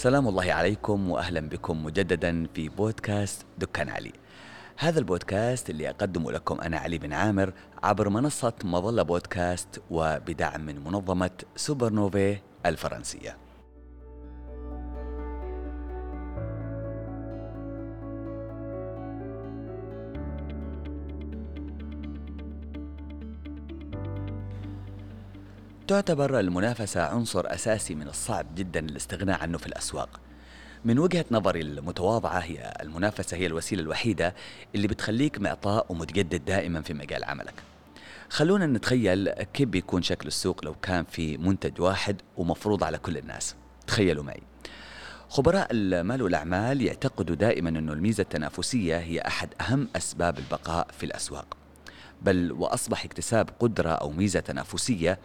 سلام الله عليكم وأهلا بكم مجددا في بودكاست دكان علي. هذا البودكاست اللي أقدمه لكم أنا علي بن عامر عبر منصة مظلة بودكاست وبدعم من منظمة سوبر نوفي الفرنسية. تعتبر المنافسة عنصر أساسي من الصعب جدا الاستغناء عنه في الأسواق. من وجهة نظري المتواضعة هي المنافسة هي الوسيلة الوحيدة اللي بتخليك معطاء ومتجدد دائما في مجال عملك. خلونا نتخيل كيف بيكون شكل السوق لو كان في منتج واحد ومفروض على كل الناس. تخيلوا معي. خبراء المال والأعمال يعتقدوا دائما أن الميزة التنافسية هي أحد أهم أسباب البقاء في الأسواق. بل وأصبح اكتساب قدرة أو ميزة تنافسية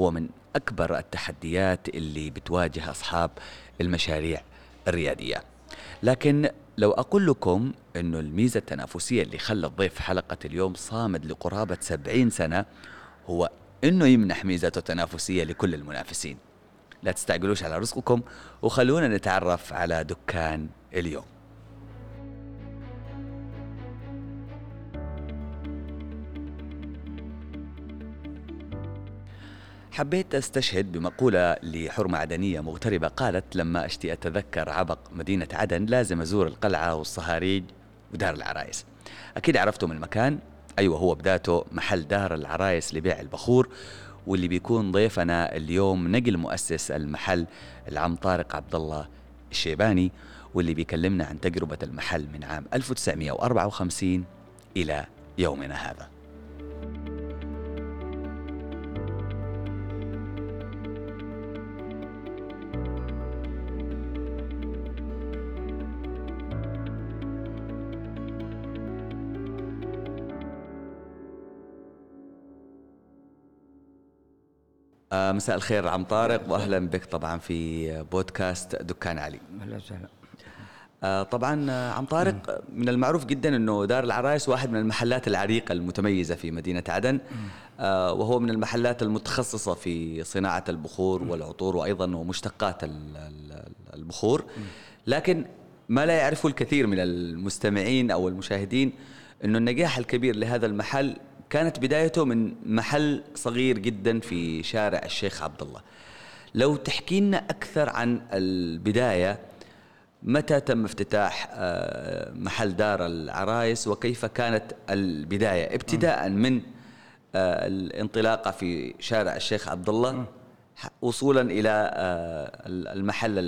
هو من أكبر التحديات اللي بتواجه أصحاب المشاريع الريادية. لكن لو أقول لكم إنه الميزة التنافسية اللي خلت ضيف حلقة اليوم صامد لقرابة 70 سنة هو إنه يمنح ميزته التنافسية لكل المنافسين. لا تستعجلوش على رزقكم وخلونا نتعرف على دكان اليوم. حبيت أستشهد بمقولة لحرمة عدنية مغتربة قالت لما أشتي أتذكر عبق مدينة عدن لازم أزور القلعة والصهاريج ودار العرايس. أكيد عرفتم المكان أيوه هو بداته محل دار العرايس لبيع البخور واللي بيكون ضيفنا اليوم نقل مؤسس المحل العم طارق عبد الله الشيباني واللي بيكلمنا عن تجربة المحل من عام 1954 إلى يومنا هذا آه، مساء الخير عم طارق واهلا بك طبعا في بودكاست دكان علي. أهلا وسهلا. آه، طبعا آه، عم طارق من المعروف جدا إنه دار العرايس واحد من المحلات العريقة المتميزة في مدينة عدن وهو من المحلات المتخصصة في صناعة البخور والعطور وأيضا ومشتقات البخور. لكن ما لا يعرفه الكثير من المستمعين أو المشاهدين إنه النجاح الكبير لهذا المحل كانت بدايته من محل صغير جدا في شارع الشيخ عبد الله لو تحكي لنا أكثر عن البداية متى تم افتتاح آه، محل دار العرايس وكيف كانت البداية؟ ابتداء من آه، الانطلاقة في شارع الشيخ عبد الله وصولا إلى آه، المحل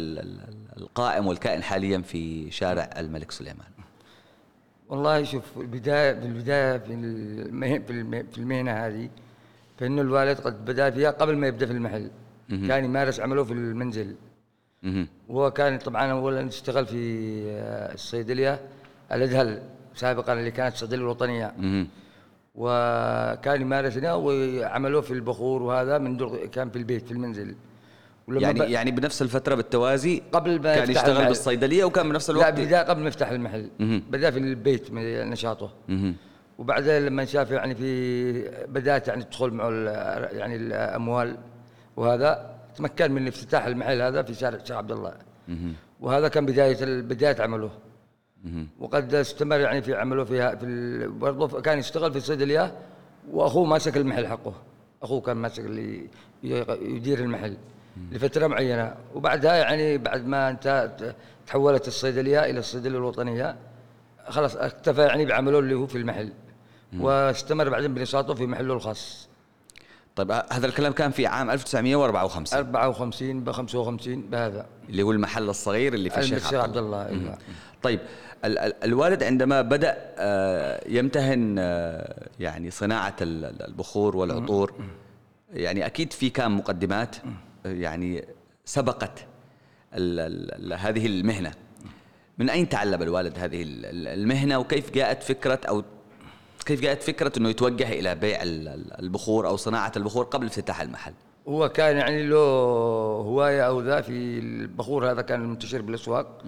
القائم والكائن حاليا في شارع الملك سليمان. والله شوف البدايه في البداية في في المهنة هذه فإنه الوالد قد بدأ فيها قبل ما يبدأ في المحل. كان يمارس عمله في المنزل. وهو كان طبعا اولا اشتغل في آه، الصيدلية الأدهل سابقا اللي كانت الصيدلية الوطنية. وكان يمارس هنا وعملوه في البخور وهذا من كان في البيت في المنزل. يعني ب... يعني بنفس الفترة بالتوازي قبل ما كان يشتغل المحل. بالصيدلية وكان بنفس الوقت. لا بدا قبل ما يفتح المحل. بدا في البيت نشاطه. وبعدين لما شاف يعني في بدات يعني تدخل معه يعني الأموال وهذا تمكن من افتتاح المحل هذا في شارع الشيخ عبد الله. وهذا كان بداية بداية عمله. وقد استمر يعني في عمله فيها في برضه كان يشتغل في الصيدلية وأخوه ماسك المحل حقه. أخوه كان ماسك اللي يدير المحل. لفترة معينة. وبعدها يعني بعد ما انتهت تحولت الصيدلية إلى الصيدلية الوطنية خلاص اكتفى يعني بعمله اللي هو في المحل. واستمر بعدين بنشاطه في محله الخاص. طيب هذا الكلام كان في عام 1954 54 ب 55 بهذا. اللي هو المحل الصغير اللي في الشيخ عبد الله. إيوه. طيب ال ال الوالد عندما بدأ آه، يمتهن آه، يعني صناعة البخور والعطور يعني أكيد في كان مقدمات؟ يعني سبقت ال ال هذه المهنة. من أين تعلم الوالد هذه المهنة؟ وكيف جاءت فكرة أو كيف جاءت فكرة إنه يتوجه إلى بيع البخور أو صناعة البخور قبل افتتاح المحل؟ هو كان يعني له هواية أو ذا في البخور هذا كان منتشر بالأسواق.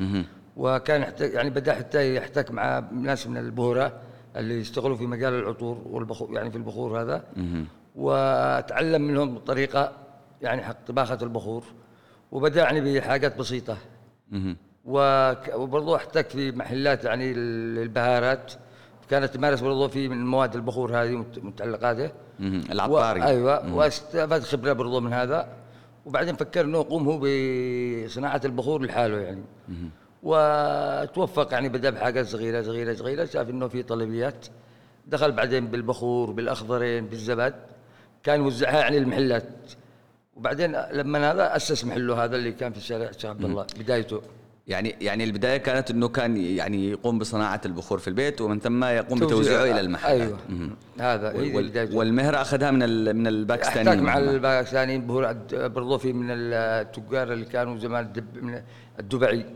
وكان يعني بدأ حتى يحتك مع ناس من البهره اللي يشتغلوا في مجال العطور والبخور يعني في البخور هذا. وتعلم منهم بطريقة يعني حق طباخة البخور وبدأ يعني بحاجات بسيطة. وك- وبرضه أحتك في محلات يعني ال- البهارات كانت تمارس برضه في من مواد البخور هذه مت- متعلقاته مهم. و... العطاري. أيوه. واستفاد خبرة برضه من هذا. وبعدين فكر إنه يقوم هو بصناعة البخور لحاله يعني. وتوفق يعني بدأ بحاجات صغيرة صغيرة صغيرة. شاف إنه في طلبيات. دخل بعدين بالبخور بالأخضرين بالزبد كان يوزعها يعني المحلات وبعدين لما هذا أسس محله هذا اللي كان في شارع الشيخ عبد الله بدايته. يعني يعني البداية كانت إنه كان يعني يقوم بصناعة البخور في البيت ومن ثم يقوم توزيع- بتوزيعه إلى المحلات. أيوه. هذا هي وال- والمهره أخذها من ال- من الباكستانيين أحتاج مع. الباكستانيين بهور- برضو في من التجار اللي كانوا زمان الدب من الدبعي.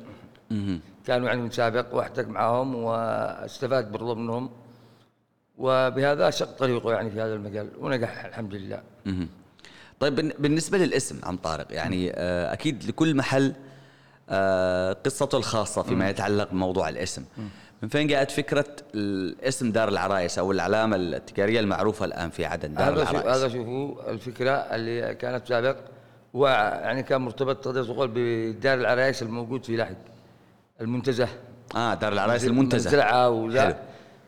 كانوا يعني من سابق واحتك معهم وأستفاد برضو منهم. وبهذا شق طريقه يعني في هذا المجال ونجح الحمد لله. مهم. طيب بالن- بالنسبة للاسم عم طارق يعني آه، أكيد لكل محل آه، قصته الخاصة فيما يتعلق بموضوع الاسم. من فين جاءت فكرة الاسم دار العرايس أو العلامة التجاريه المعروفة الآن في عدن دار هذا العرايس؟ هذا شوفوا الفكرة اللي كانت سابق هو يعني كان مرتبط تقدر تقول بدار العرايس الموجود في لحج المنتزه. آه دار العرايس المنتزه. زرعه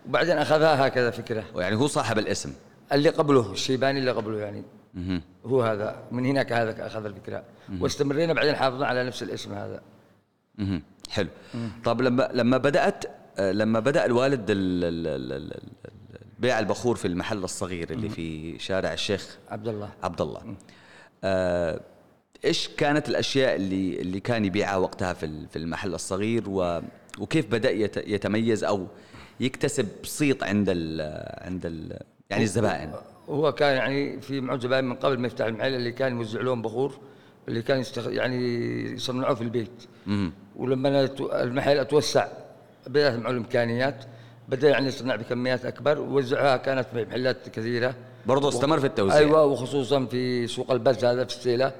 وبعدين أخذها هكذا فكرة. يعني هو صاحب الاسم. اللي قبله الشيباني اللي قبله يعني. هو هذا من هناك هذا أخذ الفكرة. واستمرينا بعدين حافظنا على نفس الاسم هذا. حلو. طب لما لما بدأت لما بدأ الوالد ال- ال- ال- ال- ال- بيع البخور في المحل الصغير اللي في شارع الشيخ عبد الله. عبد الله. آه، إيش كانت الأشياء اللي اللي كان يبيعها وقتها في في المحل الصغير؟ و وكيف بدأ يت- يتميز أو يكتسب صيت عند ال عند ال يعني الزبائن؟ هو كان يعني في زبائن من قبل ما يفتح المحل اللي كان يوزع لهم بخور اللي كان يستخ... يعني يصنعوه في البيت. ولما أنا تو- المحل أتوسع بدأت معه الإمكانيات بدأ يعني يصنع بكميات أكبر ووزعها كانت في محلات كثيرة. برضه استمر في التوزيع. أيوه وخصوصا في سوق البز هذا في السيلة.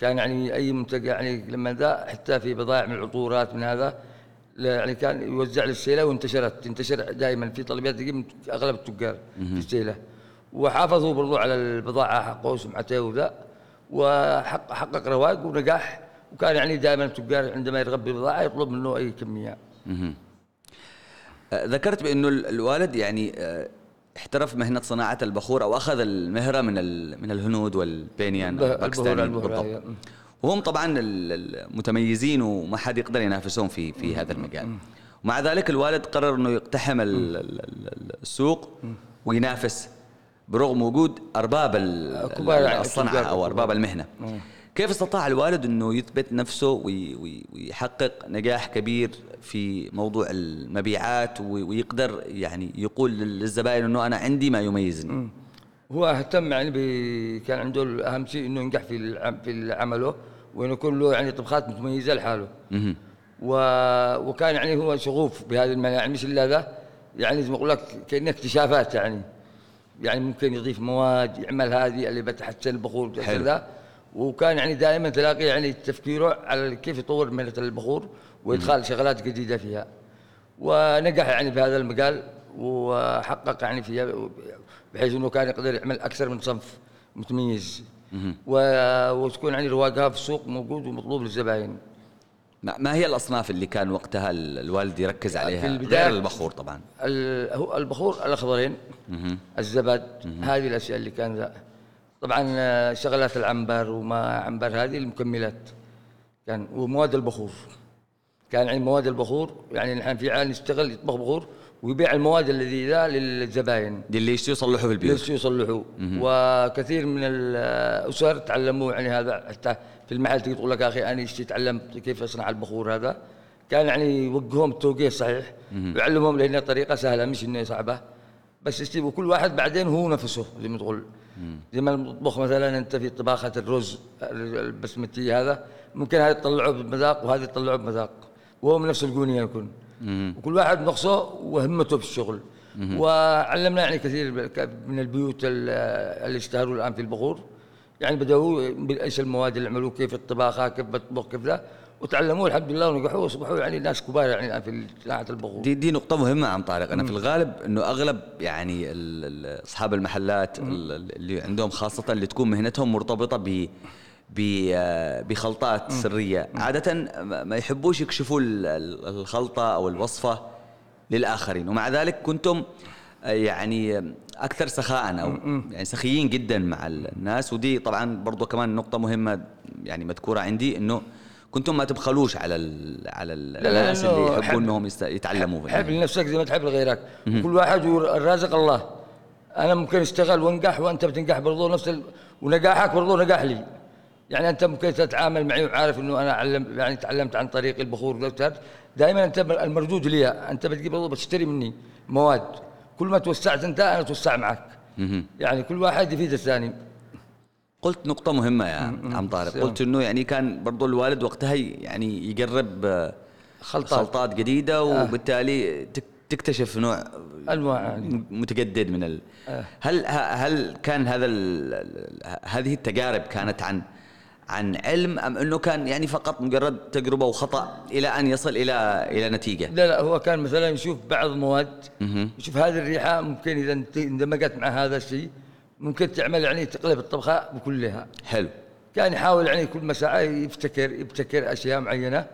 كان يعني أي منتج يعني لما ذا حتى في بضائع من العطورات من هذا يعني كان يوزع للسيلة وانتشرت. تنتشر دائما في طلبيات تجي من أغلب التجار في السيلة. وحافظوا برضو على البضاعة حقه وسمعته وذا وحقق حقق رواق ونجاح وكان يعني دائما التجار عندما يرغب ببضاعة يطلب منه أي كمية. آه، ذكرت بأنه ال- الوالد يعني آه، احترف مهنة صناعة البخور أو أخذ المهنة من من الهنود والبينيان الباكستانيين بالضبط. أيوة. وهم طبعا ال- المتميزين وما حد يقدر ينافسهم في في هذا المجال. ومع ذلك الوالد قرر إنه يقتحم ال- ال- ال- السوق وينافس برغم وجود أرباب كبار يعني الصنعة أو أرباب كبار. المهنة. كيف استطاع الوالد إنه يثبت نفسه وي- وي- ويحقق نجاح كبير في موضوع المبيعات وي- ويقدر يعني يقول للزبائن إنه أنا عندي ما يميزني؟ هو اهتم يعني ب... كان عنده اهم شيء إنه ينجح في. في عمله وإنه يكون له يعني طبخات متميزه لحاله. و... وكان يعني هو شغوف بهذه المناعم يعني مش إلا ذا. يعني زي ما أقول لك كانها اكتشافات يعني. يعني ممكن يضيف مواد يعمل هذه اللي بتحسن البخور. كذا وكان يعني دائما تلاقي يعني تفكيره على كيف يطور مهنة البخور وإدخال شغلات جديدة فيها. ونجح يعني في هذا المجال وحقق يعني فيها بحيث إنه كان يقدر يعمل أكثر من صنف متميز. و- وتكون يعني رواقها في السوق موجود ومطلوب للزباين. ما هي الأصناف اللي كان وقتها ال- الوالد يركز عليها؟ البداية- غير البخور طبعا. هو البخور الأخضرين الزبد هذه الأشياء اللي كان ذا. طبعا آه، شغلات العنبر وما عنبر هذه المكملات كان ومواد البخور. كان يعني مواد البخور يعني نحن في عال نشتغل يطبخ بخور ويبيع المواد الذي ذا للزباين. اللي يشتروا يصلحوا في البيوت. ليش يصلحوا. وكثير من الأسر تعلموا يعني هذا حتى في المحل تقول لك أخي أنا اشتي تعلمت؟ كيف أصنع البخور هذا؟ كان يعني يوجههم التوجيه الصحيح ويعلمهم لانها طريقه سهلة مش انها صعبة. بس اشتي وكل واحد بعدين هو نفسه زي ما تقول. زي ما تطبخ مثلا أنت في طباخة الرز البسمتي هذا ممكن هذا تطلعه بمذاق وهذا تطلعه بمذاق. وهو من نفس القونية يكون. وكل واحد نقصه وهمته في الشغل وعلمنا يعني كثير من البيوت ال- اللي اشتهروا الآن في البخور. يعني بدأوا بإيش المواد اللي عملوه كيف الطباخة كيف بتطبخ كيف ذا. وتعلموا الحمد لله ونجحوا وأصبحوا يعني ناس كبار يعني الان في صناعه البخور. دي دي نقطة مهمة عم طارق، أنا في الغالب إنه أغلب يعني أصحاب المحلات ال- اللي عندهم خاصة اللي تكون مهنتهم مرتبطة ب بخلطات سرية. عادة ما ما يحبوش يكشفوا ال- ال- الخلطة أو الوصفة للآخرين. ومع ذلك كنتم يعني أكثر سخاء أو يعني سخيين جدا مع الناس. ودي طبعا برضو كمان نقطة مهمة يعني مذكورة عندي إنه كنتم ما تبخلوش على ال على ال لا، الناس لأنه اللي يحبون حب- إنهم يتعلموا حب لنفسك زي ما تحب لغيرك. كل واحد والرازق الله. أنا ممكن أشتغل وأنجح وأنت بتنجح برضو نفس ال... ونجاحك برضو نجاح لي. يعني أنت ممكن تتعامل معي وعارف إنه أنا علم يعني تعلمت عن طريق البخور دائما أنت المردود لي أنت بتجيب برضو بتشتري مني مواد. كل ما توسعت انت أنا توسع معك يعني كل واحد يفيد الثاني قلت نقطة مهمة يا عم طارق. قلت إنه يعني كان برضو الوالد وقتها يعني يقرب آه، خلطات. خلطات جديدة وبالتالي تك- تكتشف نوع أنواع يعني. متجدد من ال... هل ه- هل كان هذا. ال- هذه التجارب كانت عن عن علم أم أنه كان يعني فقط مجرد تجربة وخطأ إلى أن يصل إلى إلى نتيجة؟ لا لا هو كان مثلا يشوف بعض المواد يشوف هذه الريحة ممكن إذا اندمجت مع هذا الشيء ممكن تعمل يعني تقلب الطبخة بكلها حلو كان يحاول يعني كل مساعة يبتكر يبتكر أشياء معينة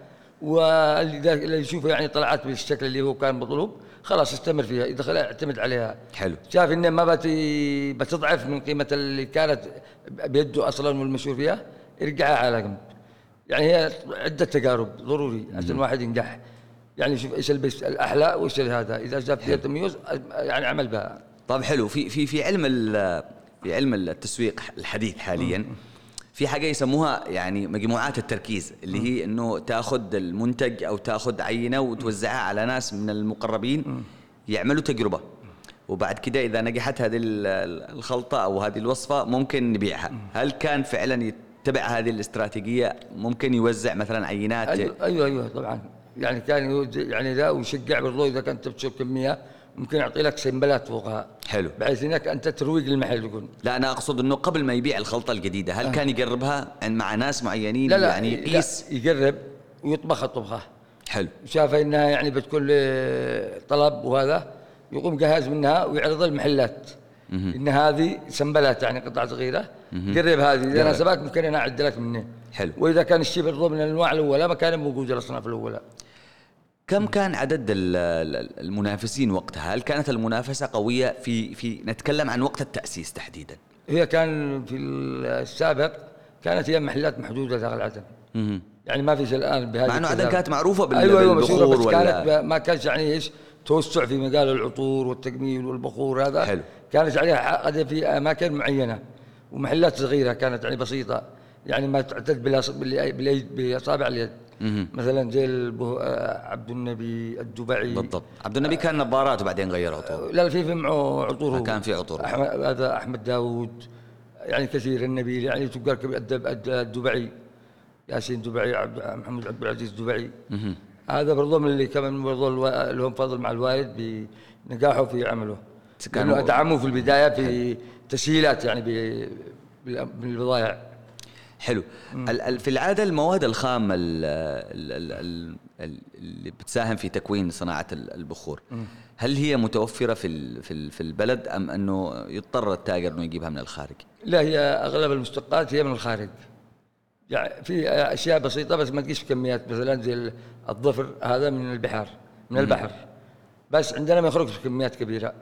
واللي يشوفه يعني طلعت بالشكل اللي هو كان مطلوب خلاص استمر فيها إذا خلا اعتمد عليها حلو. شاف إنه ما بت- بتضعف من قيمة اللي كانت بيده أصلا والمشهور فيها يرجعها على جنب يعني هي عدة تجارب ضروري عشان واحد ينجح. يعني شوف إيش البس الأحلى وإيش هذا. إذا جاب فيها تميز يعني عمل بها. طيب حلو. في في في علم في علم التسويق الحديث حاليا في حاجة يسموها يعني مجموعات التركيز اللي هي إنه تأخذ المنتج أو تأخذ عينة وتوزعها على ناس من المقربين يعملوا تجربة. وبعد كده إذا نجحت هذه ال- ال- الخلطة أو هذه الوصفة ممكن نبيعها. هل كان فعلا يتبع هذه الاستراتيجية ممكن يوزع مثلا عينات؟ أيوه أيوه أيوه طبعا. يعني كان يعني ذا ويشجع برضو إذا كنت بتشرب كمية ممكن يعطي لك سنبلات فوقها. حلو. بحيث إنك أنت ترويج للمحل يكون لا أنا أقصد إنه قبل ما يبيع الخلطة الجديدة هل كان يقربها مع ناس معينين لا لا يعني لا، يقيس؟ يقرب ويطبخ الطبخة. حلو. شاف إنها يعني بتكون طلب وهذا يقوم جهاز منها ويعرضها المحلات. إن هذه سنبلات يعني قطعة صغيرة قرب هذه إذا. ناسبك ممكن أنا اعد لك منه حلو. وإذا كان الشيء برضو من الأنواع الأولى ما كان موجود الأصناف الأولى كم كان عدد ال- ال- المنافسين وقتها؟ هل كانت المنافسة قوية في في نتكلم عن وقت التأسيس تحديدا؟ هي كان في السابق كانت هي محلات محدودة داخل عدن مهم. يعني ما فيش الآن بهذه مع إنه عدن. كانت معروفة بال- أيوه مشهوره بالبخور بس ولا كانت ما كانش يعني إيش توسع في مجال العطور والتجميل والبخور هذا حلو. كانت عليها عقد في أماكن معينة ومحلات صغيرة كانت يعني بسيطة يعني ما تعتد باليد بإصابع اليد. مثلا زي البه... آه، عبد النبي الدبعي. بالضبط. عبد النبي كان نظارات وبعدين غير عطور. لا في في معه عطور. كان في عطور. أحمد هذا أحمد داوود يعني كثير النبيل يعني الد- الدبعي ياسين دبعي عبد محمد عبد العزيز دبعي. هذا برضو من اللي كمان برضو لهم فضل مع الوالد بنجاحه في عمله. كانوا- دعموه في البداية في تسهيلات يعني بالبضائع. حلو. ال- ال- في العادة المواد الخام ال- ال- ال- ال- ال- اللي بتساهم في تكوين صناعة ال- البخور هل هي متوفرة في ال- في ال- في البلد أم أنه يضطر التاجر أنه يجيبها من الخارج؟ لا هي أغلب المشتقات هي من الخارج. يعني في أشياء بسيطة بس ما تجيش كميات. مثلا زي الظفر هذا من البحار من البحر. بس عندنا ما يخرج في كميات كبيرة.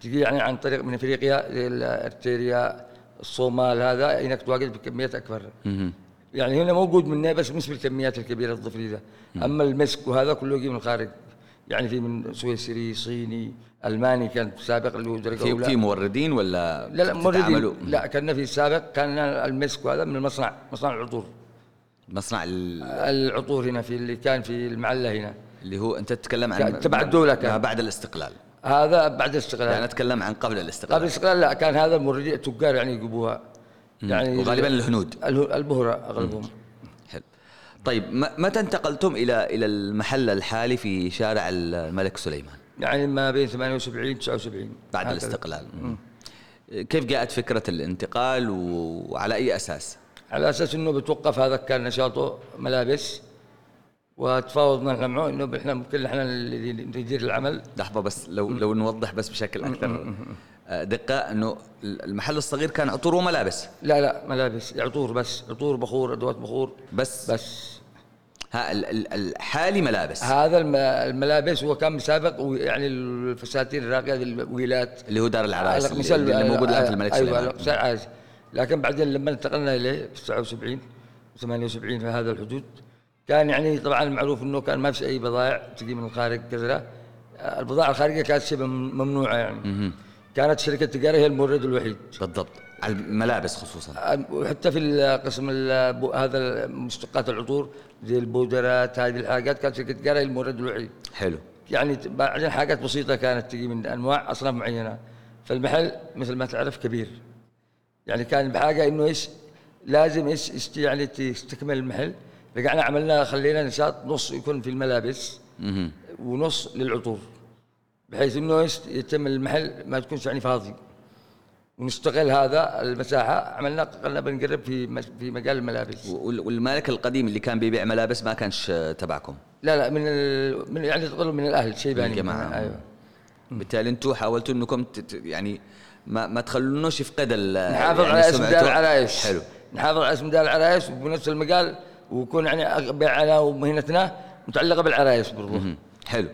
تجي يعني عن طريق من إفريقيا زي أرتيريا الصومال هذا انك تواجد بكميات أكبر. يعني هنا موجود منه بس مش بالكميات الكبيرة الظفري ده أما المسك وهذا كله يجي من الخارج. يعني في من سويسري صيني ألماني كان سابق اللي هو في في موردين ولا لا لا موردين. لا كان في السابق كان المسك وهذا من المصنع مصنع العطور. مصنع ال- العطور هنا في اللي كان في المعلة هنا. اللي هو أنت تتكلم عن تبع الدولة كان. ما بعد الاستقلال. هذا بعد الاستقلال. يعني أتكلم عن قبل قبل الاستقلال الاستقلال لا كان هذا الموردين التجار يعني يجيبوها. يعني وغالبا الهنود. اله- البهرة أغلبهم. طيب م- متى انتقلتم إلى إلى المحل الحالي في شارع الملك سليمان؟ يعني ما بين 78 79 بعد هكذا. الاستقلال. مم. كيف جاءت فكرة الانتقال وعلى أي أساس؟ على أساس إنه بتوقف هذا كان نشاطه ملابس وتفاوضنا نحن معه إنه إحنا ممكن إحنا اللي ندير العمل. لحظة بس لو لو نوضح بس بشكل أكثر. دقة إنه المحل الصغير كان عطور وملابس لا لا ملابس عطور بس. عطور بخور أدوات بخور. بس. بس. ها ال- ال- الحالي ملابس هذا الم- الملابس هو كان مسابق ويعني الفساتين الراقية الويلات. اللي هو دار العرايس اللي, اللي موجود الآن في الملك أيوه الاقصى لكن بعدين لما انتقلنا إليه في 79 78 في هذا الحدود كان يعني طبعا معروف إنه كان ما في اي بضائع تجي من الخارج كذا. البضائع الخارجية كانت شبه ممنوعة يعني. كانت شركة التجاره هي المورد الوحيد. بالضبط. الملابس خصوصا. وحتى في القسم البو- هذا مشتقات العطور زي البودرات هذه الحاجات كانت شركة التجاره هي المورد الوحيد. حلو. يعني بعدين حاجات بسيطة كانت تجي من أنواع أصناف معينة. فالمحل مثل ما تعرف كبير. يعني كان بحاجة إنه إيش لازم إيش يعني تستكمل المحل. رجعنا عملنا خلينا نشاط نص يكون في الملابس. ونص للعطور. بحيث إيش يتم المحل ما تكونش يعني فاضي. ونستغل هذا المساحة. عملنا قلنا بنقرب في في مجال الملابس. وال- والمالك القديم اللي كان بيبيع ملابس ما كانش آه، تبعكم؟ لا لا من ال... من يعني تقول من الأهل شيباني. الجماعة. أيوه. بالتالي أنتم حاولتوا انكم يعني ما ما تخلونوش يفقد ال نحافظ يعني على اسم. دار العرايس. حلو. نحافظ على اسم دار العرايس وبنفس المجال ويكون يعني بيعنا ومهنتنا متعلقة بالعرايس برضو مهم. حلو.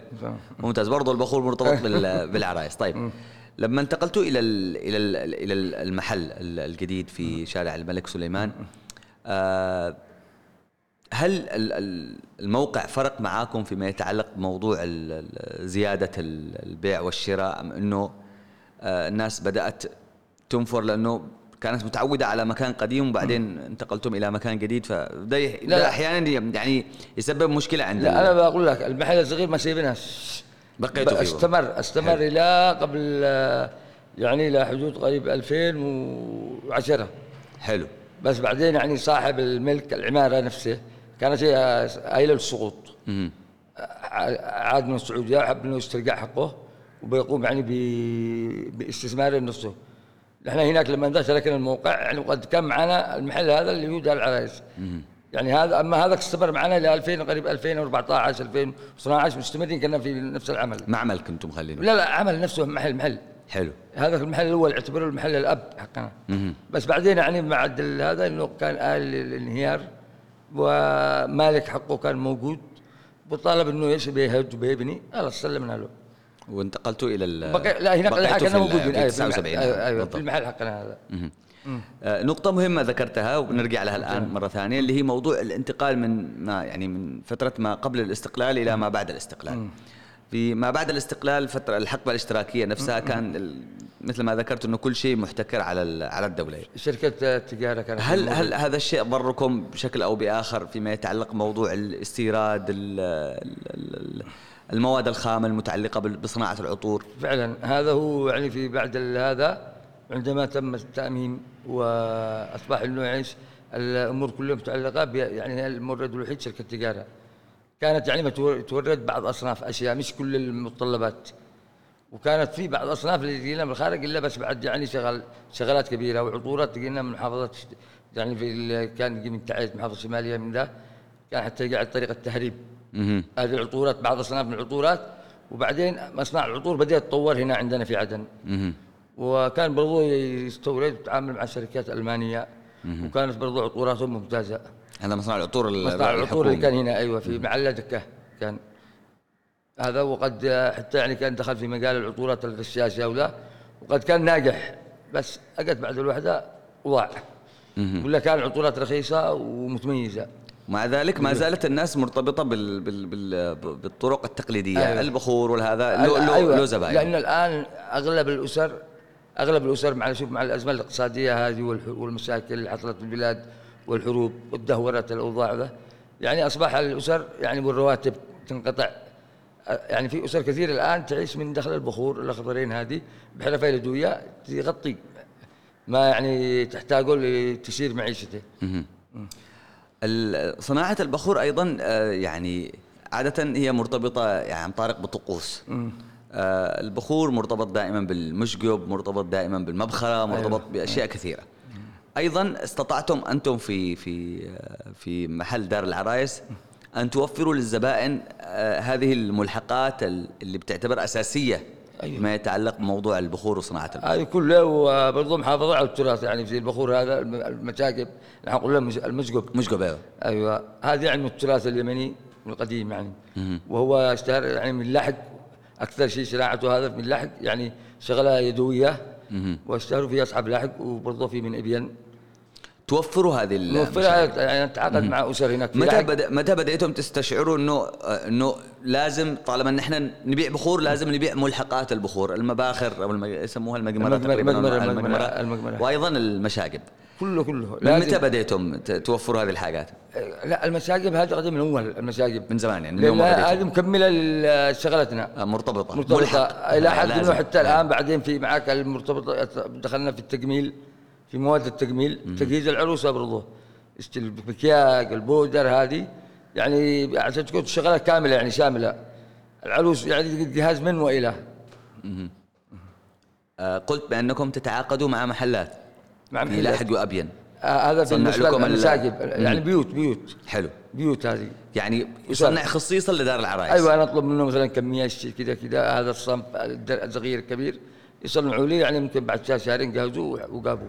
ممتاز. برضه البخور مرتبط بال- بالعرايس. طيب. لما انتقلتوا إلى ال إلى ال إلى ال- المحل ال- الجديد في شارع الملك سليمان آه، هل ال- ال- الموقع فرق معاكم فيما يتعلق بموضوع زيادة ال- البيع والشراء أم إنه آه، الناس بدأت تنفر لأنه كانت متعودة على مكان قديم وبعدين انتقلتم إلى مكان جديد فده لا، لا. أحيانا يعني يسبب مشكلة عند لا أنا بقول لك المحل الصغير ما سيبناش بقيتوا فيه. استمر استمر إلى قبل يعني إلى حدود قريب 2010 حلو. بس بعدين يعني صاحب الملك العمارة نفسه كانت هي قايله للسقوط. عاد من السعودية حب إنه يسترجع حقه وبيقوم يعني ب- باستثماره نفسه. نحن هناك لما تركنا الموقع يعني وقد كان معنا المحل هذا اللي هو دار العرايس. يعني هذا أما هذا استمر معنا ل 2000 قريب 2014 2012 مستمرين كنا في نفس العمل. معمل كنتم مخلينه لا لا عمل نفسه محل محل. حلو هذا المحل الأول اعتبره المحل الأب حقنا. بس بعدين يعني مع هذا إنه كان آل للانهيار ومالك حقه كان موجود وطالب إنه إيش بيهد وبيبني خلاص سلمنا له وانتقلتوا إلى ال بقي لا هناك بقيتوا حقنا في ال- موجود في أيوة، في 79 المحل- أيوه بالضبط. في المحل حقنا هذا. آه، نقطة مهمة ذكرتها ونرجع لها الآن مرة ثانية اللي هي موضوع الانتقال من ما يعني من فترة ما قبل الاستقلال إلى ما بعد الاستقلال. في ما بعد الاستقلال فترة الحقبة الاشتراكية نفسها كان مثل ما ذكرت إنه كل شيء محتكر على على الدولة. شركة التجارة كانت هل. هل هذا الشيء ضركم بشكل أو بآخر فيما يتعلق بموضوع الاستيراد ال- ال- ال- المواد الخام المتعلقة بال- بصناعة العطور؟ فعلا هذا هو يعني في بعد هذا عندما تم التاميم وأصبح إنه يعيش الأمور كلها متعلقة يعني المورد الوحيد شركة التجاره كانت يعني تورد بعض أصناف أشياء مش كل المتطلبات وكانت في بعض الاصناف اللي تجينا من الخارج إلا بس بعد يعني شغل شغلات كبيرة وعطورات تجينا من محافظات يعني في كان يجي من تعز محافظة الشماليه من ذا كان حتى يجي على طريقة التهريب. هذه العطورات بعض اصناف من العطورات. وبعدين مصنع العطور بدا يتطور هنا عندنا في عدن. وكان برضو يستورد ويتعامل مع شركات ألمانية. وكانت برضو عطوراتهم ممتازة. هذا مصنع العطور ال- مصنع العطور اللي. كان هنا أيوه في معلة دكة كان. هذا وقد حتى يعني كان دخل في مجال العطورات الرشاشه ولا وقد كان ناجح بس أجت بعد الوحدة وضاع ولا كان عطورات رخيصة ومتميزة. مع ذلك ما زالت الناس مرتبطة بال بال بال بالطرق التقليدية أيوة. البخور والهذا له له أيوة. له زباين. لأن الآن أغلب الأسر أغلب الأسر مع شوف مع الأزمة الاقتصادية هذه والمشاكل اللي حصلت في البلاد والحروب وتدهورت الأوضاع يعني أصبح الأسر يعني والرواتب تنقطع. يعني في أسر كثير الآن تعيش من دخل البخور الأخضرين هذه بحرفة يدويه تغطي ما يعني تحتاجه لتسير معيشته. صناعة البخور أيضا آه، يعني عادة هي مرتبطة يعني عن طريق بطقوس. آه، البخور مرتبط دائما بالمشقب مرتبط دائما بالمبخرة مرتبط بأشياء كثيرة. أيضا استطعتم أنتم في في آه، في محل دار العرايس أن توفروا للزبائن هذه الملحقات ال- اللي بتعتبر أساسية أيوة. ما يتعلق بموضوع البخور وصناعة البخور. هذه كلها وبرضه محافظه على التراث يعني في البخور هذا المشاقب نحن نقول له المشقب. مشقب أيوه. أيوه. هذا يعني التراث اليمني القديم يعني. وهو اشتهر يعني من اللحق أكثر شيء صناعته هذا من اللحق يعني شغلة يدوية. واشتهروا فيها أصحاب لحق وبرضه في من أبين. توفروا هذه نوفرها يعني نتعاقد مع أسر هناك. متى بدا متى بديتم تستشعروا انه إنه لازم طالما ان إحنا نبيع بخور لازم نبيع ملحقات البخور المباخر أو المج... يسموها المجمرة المجمرة, المجمرة, المجمرة, وأيضا المشاقب. كله كله. من متى بديتم توفروا هذه الحاجات؟ لا المشاقب هذه قديم من أول المشاقب. من زمان يعني من يوم هذه مكملة شغلتنا آه، مرتبطة. مرتبطة. إلى حد انه حتى الآن بعدين في معك المرتبطة دخلنا في التجميل. في مواد التجميل تجهيز العروسه برضه المكياج البودر هذه يعني عشان تكون شغلة كاملة يعني شاملة. العروس يعني جهاز من وإلى. آه قلت بأنكم تتعاقدوا مع محلات. مع محلات. لاحق وابين آه هذا بالنسبة للمساجد. يعني بيوت بيوت. حلو. بيوت هذه. يعني يصنع خصيصا لدار العرايس. أيوه أنا أطلب منه مثلا كمية كذا كذا. هذا الصنف الصغير الكبير. يصنعوا لي يعني ممكن بعد شهر شهرين جهزوه وقابوا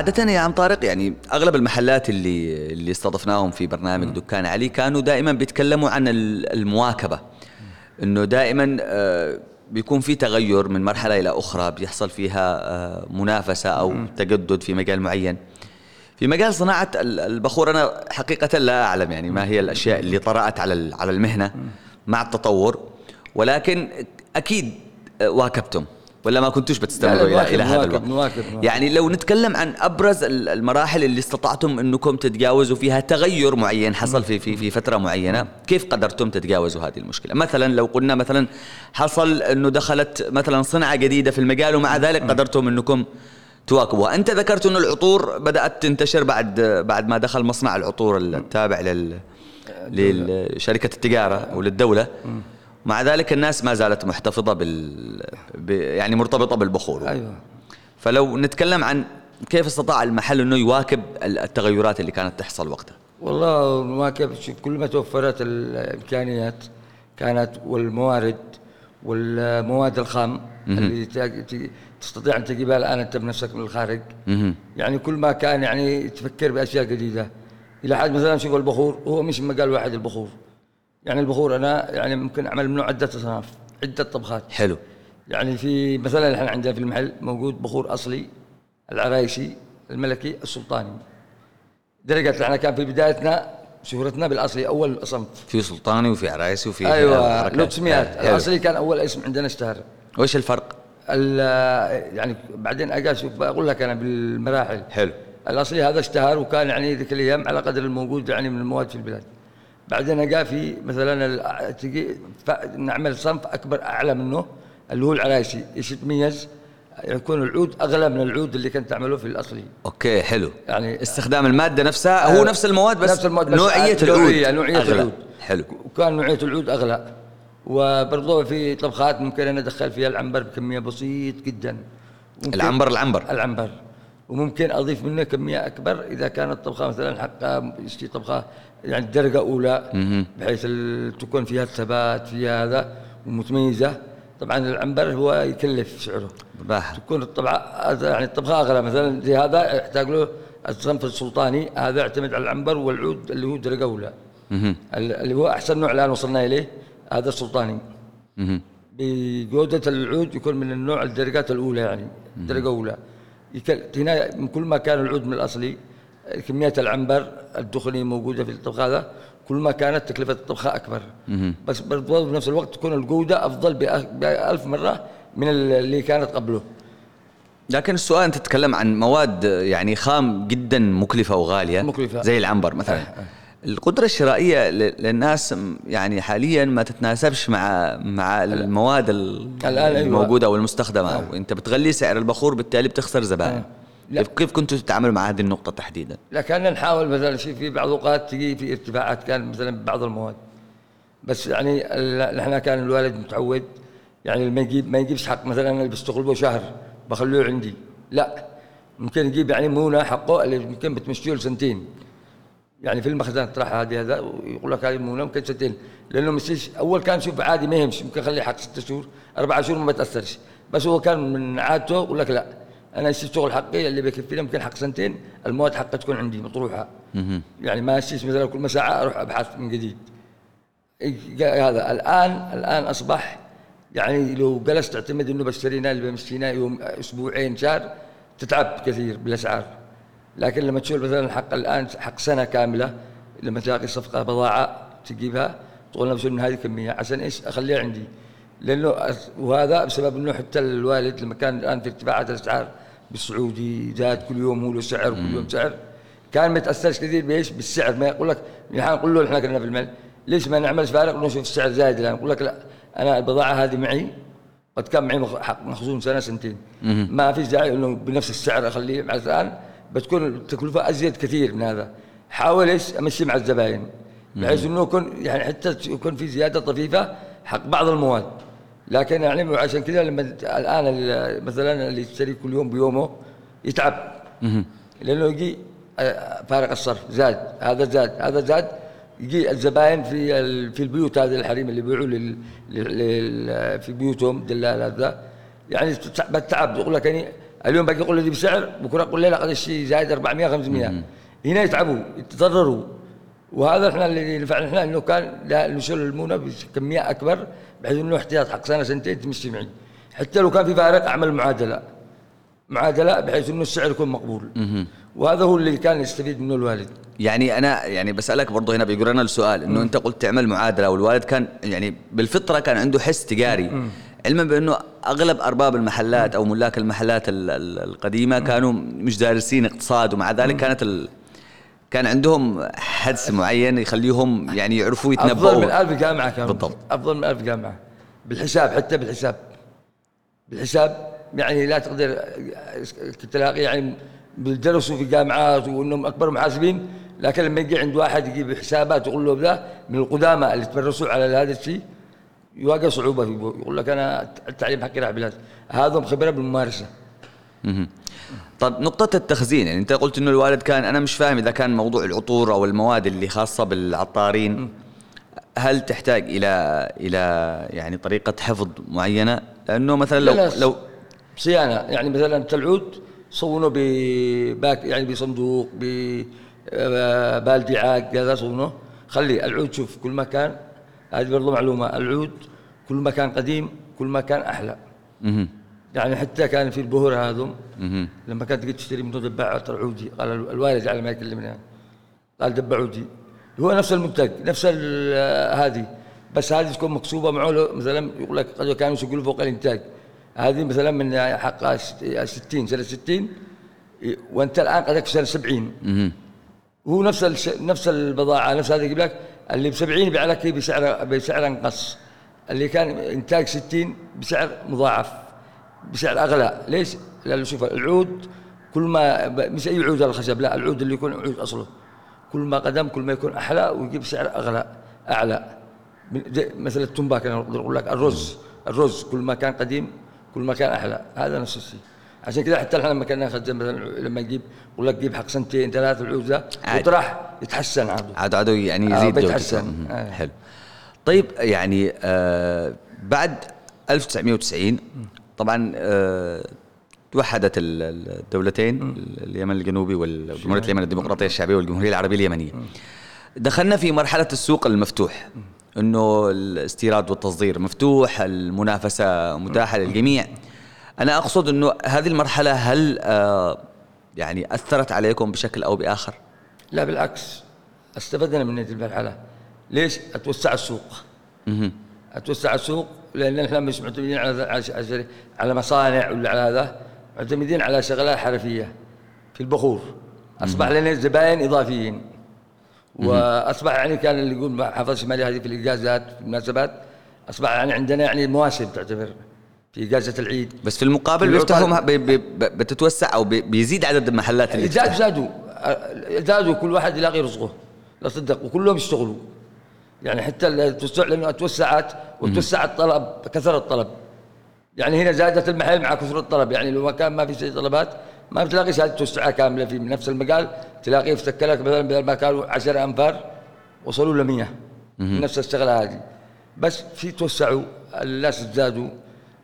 عادة يا عم طارق يعني أغلب المحلات اللي اللي استضفناهم في برنامج دكان علي كانوا دائما بيتكلموا عن المواكبة. إنه دائما آه، بيكون في تغير من مرحلة إلى أخرى بيحصل فيها آه، منافسة أو تجدد في مجال معين. في مجال صناعة البخور أنا حقيقة لا أعلم يعني ما هي الأشياء اللي طرأت على على المهنة مع التطور ولكن أكيد آه، واكبتم. ولا ما كنتوش بتستمروا إلى إلى هذا الوقت؟ نواكب نواكب يعني لو نتكلم عن أبرز المراحل اللي استطعتم إنكم تتجاوزوا فيها تغير معين حصل في في في فترة معينة كيف قدرتم تتجاوزوا هذه المشكلة؟ مثلا لو قلنا مثلا حصل إنه دخلت مثلا صنعة جديدة في المجال ومع ذلك قدرتم إنكم تواكبوها. أنت ذكرت إنه العطور بدأت تنتشر بعد بعد ما دخل مصنع العطور التابع لل لشركة التجارة أو للدولة. مع ذلك الناس ما زالت محتفظة بال ب... يعني مرتبطة بالبخور. أيوة. فلو نتكلم عن كيف استطاع المحل إنه يواكب التغيرات اللي كانت تحصل وقتها؟ والله نواكب كل ما توفرت الإمكانيات كانت والموارد والمواد الخام اللي تستطيع أن تجيبها الآن أنت بنفسك من الخارج. يعني كل ما كان يعني تفكر بأشياء جديدة. إلى حد مثلا شوف البخور؟ هو مش مجال واحد البخور. يعني البخور أنا يعني ممكن أعمل منه عدة أصناف عدة طبخات. حلو. يعني في مثلا إحنا عندنا في المحل موجود بخور أصلي العرايشي الملكي السلطاني. درجة إحنا كان في بدايتنا شهرتنا بالأصلي أول صنف في سلطاني وفي عرايسي وفي أيوه لوتسميات الأصلي كان أول اسم عندنا اشتهر. وش الفرق؟ يعني بعدين أجي أشوف أقول لك أنا بالمراحل. حلو. الأصلي هذا اشتهر وكان يعني ذيك الأيام على قدر الموجود يعني من المواد في البلاد. بعدين اجا في مثلا تجي نعمل صنف أكبر أعلى منه اللي هو العرايشي إيش يتميز؟ يكون العود أغلى من العود اللي كنت تعمله في الاصلي. أوكي حلو. يعني استخدام المادة نفسها هو نفس المواد بس نفس المواد بس نوعية العود نوعيه, نوعية أغلى. العود. حلو. وكان نوعية العود أغلى. وبرضه في طبخات ممكن أنا أدخل فيها العنبر بكمية بسيط جدا. العنبر العنبر العنبر. وممكن أضيف منه كميه أكبر إذا كانت طبخة مثلا حقها طبخة يعني درجة أولى بحيث تكون فيها الثبات فيها هذا ومتميزة. طبعا العنبر هو يكلف سعره. باح. تكون الطبعة يعني الطبخة أغلى. مثلا زي هذا يحتاج له الصنف السلطاني هذا يعتمد على العنبر والعود اللي هو درجة أولى. اللي هو أحسن نوع الآن وصلنا إليه هذا السلطاني. بجودة العود يكون من النوع الدرجات الأولى يعني درجة أولى. هنا من كل ما كان العود من الأصلي كمية العنبر الدخني موجودة في الطبخ هذا كل ما كانت تكلفة الطبخه أكبر بس برضه بنفس الوقت تكون الجودة أفضل بألف مرة من اللي كانت قبله لكن السؤال أنت تتكلم عن مواد يعني خام جدا مكلفة وغالية مكلفة. زي العنبر مثلا أه. أه. القدرة الشرائية للناس يعني حاليا ما تتناسبش مع مع المواد. الموجودة أو المستخدمة. أو أنت بتغلي سعر البخور بالتالي بتخسر زبائن. كيف كيف كنتوا تتعاملوا مع هذه النقطة تحديدا؟ لا كنا نحاول مثلا في في بعض الأوقات تجي في ارتفاعات كان مثلا بعض المواد. بس يعني إحنا كان الوالد متعود. يعني ما يجيب ما يجيبش حق مثلا اللي بشتغل به شهر بخلوه عندي. لا. ممكن يجيب يعني مونه حقه اللي ممكن بتمشيه سنتين يعني في المخزن تروح هذه هذا ويقول لك هذه ممكن سنتين لأنه مش أول كان شوف عادي ما يهمش. ممكن يخليه حق ست شهور أربع شهور ما بتاثرش بس هو كان من عادته يقول لك لا. أنا الشغل حقي؟ اللي بيكفيني ممكن حق سنتين المواد حقها تكون عندي مطروحة. يعني ما اشيش مثلا كل ساعة أروح أبحث من جديد. هذا الآن الآن أصبح يعني لو جلست تعتمد إنه بشتري نال بمشينا يوم أسبوعين شهر تتعب كثير بالأسعار. لكن لما تشوف مثلا حق الآن حق سنة كاملة لما تلاقي صفقة بضاعة تجيبها تقول نفسه انه هذه كمية؟ عشان إيش؟ أخليها عندي. لأنه وهذا بسبب إنه حتى الوالد لما كان الآن في ارتفاعات الأسعار بالسعودي زاد كل يوم هو له سعر كل يوم سعر. كان ما يتأثرش كثير بإيش؟ بالسعر. ما يقول لك نحن نقول له إحنا كنا في المال. ليش ما نعملش فارق؟ ونشوف السعر زايد الآن. يقول لك لا أنا البضاعة هذه معي قد كان معي مخزون سنة سنتين. ما في داعي إنه بنفس السعر أخليه. مع الآن بتكون التكلفه أزيد كثير من هذا. حاول إيش؟ أمشي مع الزباين بحيث إنه يكون يعني حتى يكون في زيادة طفيفة حق بعض المواد. لكن يعني عشان كذا لما الآن مثلا اللي يشتري كل يوم بيومه يتعب. لأنه يجي آه، فارق الصرف زاد هذا زاد هذا زاد. يجي الزباين في في البيوت هذه الحريم اللي بيبيعوا لل في بيوتهم دلال هذا. يعني بالتعب يقول لك يعني اليوم باقي يقول لي بسعر بكرة يقول لي لا هذا الشيء زايد 400 500 هنا يتعبوا يتضرروا. وهذا إحنا اللي نفعل إحنا إنه كان نشيل المونة بكمية أكبر بحيث إنه احتياط حق سنة سنتين تمشي معي. حتى لو كان في فارق أعمل معادلة. معادلة بحيث إنه السعر يكون مقبول. وهذا هو اللي كان يستفيد منه الوالد. يعني أنا يعني بسألك برضه هنا بيقول لنا السؤال إنه أنت قلت تعمل معادلة والوالد كان يعني بالفطرة كان عنده حس تجاري. علما بأنه أغلب أرباب المحلات أو ملاك المحلات القديمة كانوا مش دارسين اقتصاد ومع ذلك كانت ال كان عندهم حدس معين يخليهم يعني يعرفوا يتنبؤوا. افضل من ألف جامعة كانوا بالضبط. أفضل من ألف جامعة. بالحساب حتى بالحساب. بالحساب يعني لا تقدر تلاقي يعني بيدرسوا في جامعات وإنهم أكبر محاسبين لكن لما يجي عند واحد يجيب حسابات يقول له ذا من القدامى اللي تمرسوا على هذا الشيء يواجه صعوبة فيه يقول لك أنا التعليم حقي راح بلاد. هذا خبره بالممارسة. طيب نقطة التخزين يعني أنت قلت إنه الوالد كان أنا مش فاهم إذا كان موضوع العطور أو المواد اللي خاصة بالعطارين هل تحتاج إلى إلى يعني طريقة حفظ معينة؟ لأنه مثلا لو لو صيانة. يعني مثلا العود صونه بباك يعني بصندوق ببالدي عاق هذا صونه خلي العود شوف كل ما كان هذه برضه معلومة. العود كل ما كان قديم كل ما كان أحلى. يعني حتى كان في البهور هذم لما كانت تشتري منه دباعة عودي. قال الوالد على ما يكلمنا قال دبع عودي. هو نفس المنتج نفس هذه. بس هذه تكون مكسوبة معه مثلا يقول لك قد كانوا يسجلوا فوق الإنتاج. هذه مثلا من حق 60 سنة 60 وأنت الآن قد سنة 70 هو نفس نفس البضاعة نفس هذا يجيب لك اللي ب 70 يبيع لك بسعر بسعر انقص. اللي كان انتاج 60 بسعر مضاعف بسعر أغلى. ليش؟ لأنه شوف العود كل ما مش أي عود الخشب لا العود اللي يكون عود أصله. كل ما قدم كل ما يكون أحلى ويجيب سعر أغلى أعلى. مثل التنباك أنا أقول لك الرز. الرز كل ما كان قديم كل ما كان أحلى. هذا نفس الشيء. عشان كذا حتى إحنا لما كنا نخزن مثلا لما نجيب يقول لك جيب حق سنتين ثلاث العود ذا وطرح يتحسن عاد عاد عاد يعني يزيد آه يتحسن آه. حلو. طيب يعني آه بعد 1990 طبعا آه توحدت الدولتين اليمن الجنوبي والجمهوريه اليمن الديمقراطية الشعبية والجمهورية العربية اليمنية. دخلنا في مرحلة السوق المفتوح إنه الاستيراد والتصدير مفتوح المنافسة متاحة للجميع. أنا أقصد إنه هذه المرحلة هل آه يعني أثرت عليكم بشكل أو بآخر؟ لا بالعكس. استفدنا من هذه المرحلة. ليش؟ أتوسع السوق. أتوسع السوق لأن إحنا مش معتمدين على على مصانع ولا على هذا. معتمدين على شغلات حرفية في البخور. أصبح لنا زباين إضافيين. وأصبح يعني كان اللي يقول حفظ الشمالي هذه في الاجازات في المناسبات أصبح يعني عندنا يعني مواسم تعتبر. في إجازة العيد. بس في المقابل بيفتحوا بي بي بتتوسع أو بي بيزيد عدد المحلات اللي زاد. زادوا. آه، زادوا كل واحد يلاقي رزقه. لا صدق. وكلهم يشتغلوا. يعني حتى التوسع لأنه توسعت وتوسع الطلب كثر الطلب. يعني هنا زادت المحل مع كثر الطلب. يعني لو كان ما في شيء طلبات ما بتلاقي شهاده توسعه كاملة في نفس المجال. تلاقيه يفتك لك مثلا بدل ما كانوا 10 أنفار وصلوا ل 100 نفس الشغلة هذه. بس في توسعوا الناس زادوا.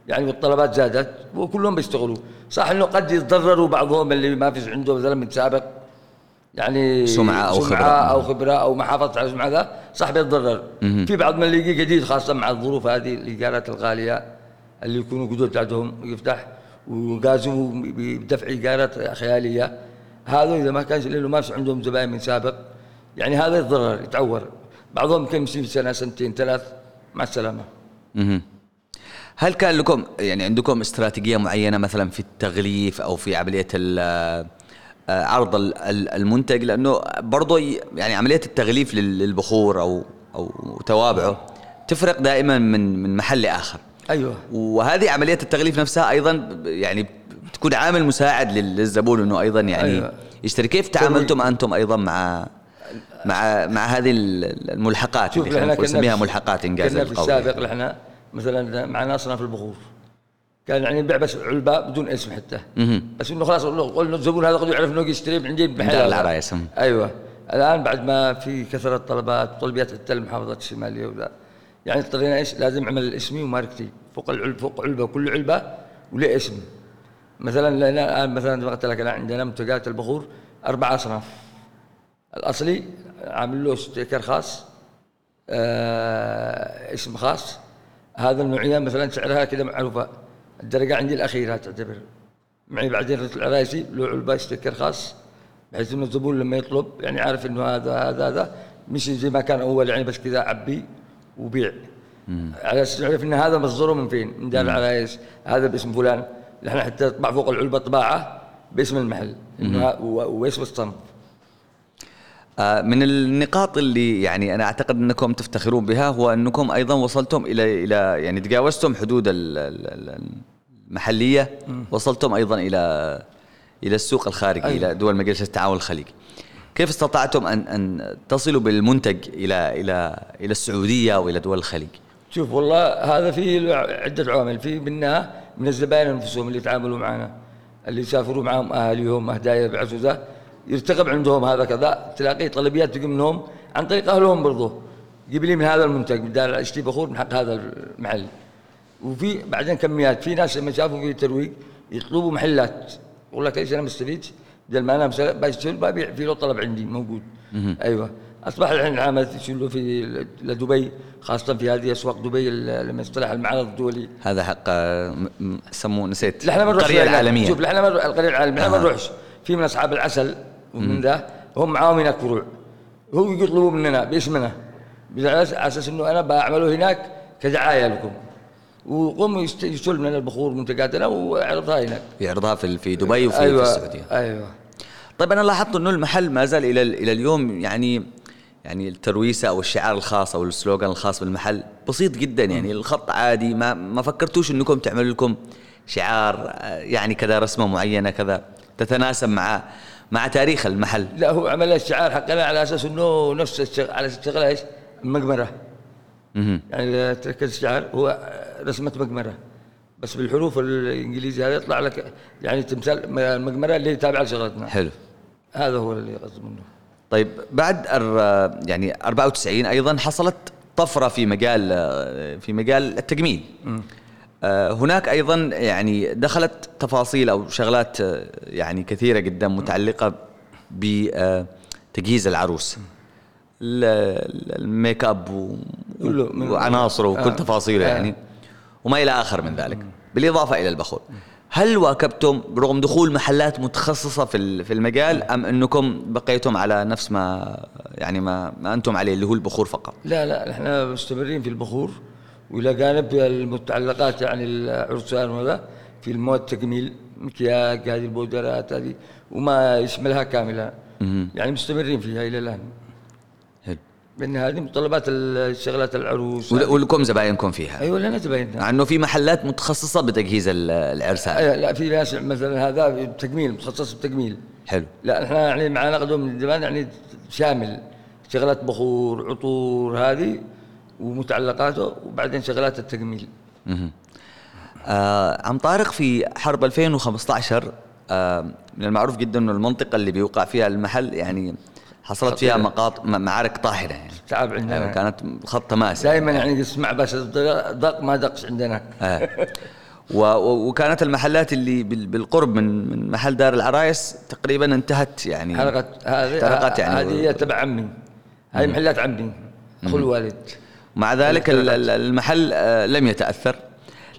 يعني والطلبات زادت وكلهم بيشتغلوا. صح إنه قد يتضرروا بعضهم اللي ما فيش عنده مثلا من سابق يعني سمعة أو سمعة خبرة. أو خبرة أو ما حافظت على سمعة ذا صح بيتضرر. في بعض من اللي يجي جديد خاصة مع الظروف هذه الايجارات الغالية اللي يكونوا جدود عندهم يفتح وقازوا بدفع ايجارات خيالية. هذا إذا ما كانش لأنه ما فيش عندهم زباين من سابق يعني هذا يتضرر يتعور. بعضهم يمكن سنة سنتين ثلاث مع السلامة. مهم. هل كان لكم يعني عندكم استراتيجية معينة مثلا في التغليف أو في عملية آه، عرض ال- ال- المنتج؟ لأنه برضه يعني عملية التغليف لل- للبخور أو أو توابعه تفرق دائما من من محل لآخر. أيوه. وهذه عملية التغليف نفسها أيضا يعني بتكون عامل مساعد لل- للزبون إنه أيضا يعني أيوة. يشتري. كيف تعاملتم أنتم أيضا مع مع مع هذه ال- الملحقات اللي خلينا نسميها ملحقات إنجاز في القول السابق إحنا مثلا معنا اصناف البخور. كان يعني نبيع بس علبه بدون اسم حتى. بس إنه خلاص قلنا الزبون هذا قد يعرف إنه يشتري من عندي هذا. العرايس،. أيوه. الآن بعد ما في كثرة طلبات طلبيات حتى المحافظات الشمالية وذا. يعني اضطرينا إيش؟ لازم عمل اسمي وماركتي فوق العلبه فوق علبة كل علبة وله اسم. مثلا لنا الآن مثلا قلت لك الآن عندنا منتجات البخور أربع أصناف. الأصلي عامل له ستيكر خاص آه اسم خاص هذا النوعيه مثلا سعرها كذا معروفة. الدرجة عندي الأخيرة تعتبر. معي بعدين رحت العرايسي له علبه ستيكر خاص بحيث إنه الزبون لما يطلب يعني عارف إنه هذا هذا هذا مش زي ما كان أول يعني بس كذا عبي وبيع. على أساس يعرف إن هذا مصدره من فين؟ من دار العرايس. هذا باسم فلان. نحن حتى نطبع فوق العلبة طباعه باسم المحل. إنه واسم الصنف. من النقاط اللي يعني أنا أعتقد أنكم تفتخرون بها هو أنكم أيضا وصلتم إلى إلى يعني تجاوزتم حدود ال- ال- ال- المحلية وصلتم أيضا إلى إلى السوق الخارجي أيوة. إلى دول مجلس التعاون الخليجي. كيف استطعتم ان أن تصلوا بالمنتج إلى إلى إلى السعودية وإلى دول الخليج؟ شوف والله هذا فيه عدة عوامل. في منها من الزبائن انفسهم اللي يتعاملوا معنا اللي يسافروا معهم أهاليهم هدايا بعزوزة. يرتقب عندهم هذا كذا تلاقي طلبيات تجي منهم عن طريق أهلهم برضه جيب لي من هذا المنتج من دار إشتري بخور من حق هذا المحل. وفي بعدين كميات في ناس لما شافوا في ترويج يطلبوا محلات. يقول لك إيش أنا مستفيد؟ بدل ما أنا بشتري ببيع في له طلب عندي موجود. أيوه. أصبح الحين العمل يشيلوا في لدبي خاصة في هذه أسواق دبي لما اصطلح المعرض الدولي. هذا حق سموه نسيت. القرية. العالمية. شوف نروح- القرية العالمية نحن ما نروحش. في من أصحاب العسل ومن ذا هم معاهم هناك فروع هو يطلبوا مننا باسمنا على أساس إنه أنا بعمله هناك كدعاية لكم. وقوم يشتروا من البخور منتجاتنا ويعرضها هناك. يعرضها في في دبي وفي أيوه في السعودية. أيوه. طيب أنا لاحظت إنه المحل ما زال إلى إلى اليوم يعني يعني الترويسة أو الشعار الخاص أو السلوغان الخاص بالمحل بسيط جدا. يعني الخط عادي ما ما فكرتوش إنكم تعملوا لكم شعار آه، يعني كذا رسمة معينة كذا تتناسب مع مع تاريخ المحل. لا هو عمل الشعار حقنا على أساس إنه نفس الشغل على أساس الشغله إيش؟ مقمره مهم. يعني تركز الشعار هو رسمة مقمره بس بالحروف الإنجليزية هذا يطلع لك يعني تمثال المقمره اللي تابعة لشغلتنا. حلو. هذا هو اللي قصد منه. طيب بعد يعني 94 أيضا حصلت طفرة في مجال في مجال التجميل. آه، هناك أيضا يعني دخلت تفاصيل أو شغلات آه، يعني كثيرة جدا متعلقة بتجهيز العروس. ال- ال- الميك أب وعناصره وكل آه. تفاصيله آه. يعني وما إلى آخر من ذلك. بالإضافة إلى البخور. هل واكبتم برغم دخول محلات متخصصة في في المجال أم أنكم بقيتم على نفس ما يعني ما, ما أنتم عليه اللي هو البخور فقط؟ لا لا إحنا مستمرين في البخور. وإلى جانب المتعلقات يعني العرسان وهذا في المواد التجميل مكياج هذه البودرات هذه وما يشملها كاملة. يعني مستمرين فيها إلى الآن. لأن هذه متطلبات الشغلات العروس. ول- ولكم زباينكم فيها؟ أيوه لنا زبايننا مع انه في محلات متخصصة بتجهيز ال- العرسان. أيوة لا في ناس مثلا هذا تجميل متخصص بالتجميل حلو. لا إحنا يعني معنا قدوم من زمان يعني شامل. شغلات بخور عطور هذه ومتعلقاته وبعدين شغلات التجميل. آه عم طارق في حرب 2015 آه من المعروف جدا إنه المنطقة اللي بيوقع فيها المحل يعني حصلت فيها. مقاط معارك طاحنه يعني. تعب عندنا. آه كانت خط تماس دائما يعني تسمع بس دق ما دقش عندنا. آه. وكانت المحلات اللي بال- بالقرب من من محل دار العرايس تقريبا انتهت يعني. حلقة هذه احترقت يعني. هذه هي تبع عمي. هاي محلات عمي أخو الوالد. مع ذلك ال- ال- المحل آه، لم يتأثر.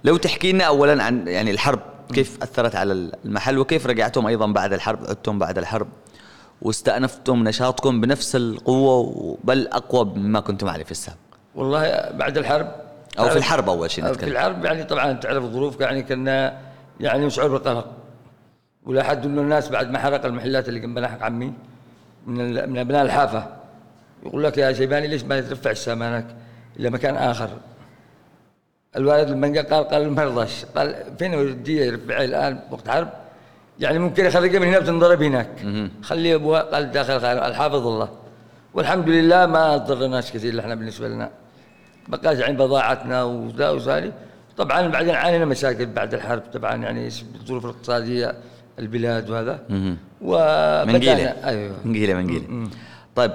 لو تحكي لنا اولا عن يعني الحرب كيف أثرت على المحل وكيف رجعتم أيضا بعد الحرب عدتم بعد الحرب؟ واستأنفتم نشاطكم بنفس القوة بل أقوى مما كنتم عليه في السابق؟ والله بعد الحرب. أو في الحرب أول شيء في نتكلم. الحرب يعني طبعا تعرف الظروف يعني كنا يعني نشعر بالقلق ولا حد انه الناس بعد ما حرق المحلات اللي جنب حق عمي من من أبناء الحافة. يقول لك يا شيباني ليش ما ترفع السامانك؟ إلى مكان آخر. الوالد لما قال قال ما رضاش قال فين ودي يرفعها الآن وقت حرب؟ يعني ممكن يخرجها من هنا بتنضرب هناك. خلي ابوها قال داخل خارج الحافظ الله. والحمد لله ما ضرناش كثير إحنا بالنسبة لنا. بقاش يعني بضاعتنا وذا وذالي. طبعا بعدين عانينا مشاكل بعد الحرب طبعا يعني الظروف الاقتصادية البلاد وهذا. وبدأنا منقيلة. أيوه. منقيلة منقيلة. طيب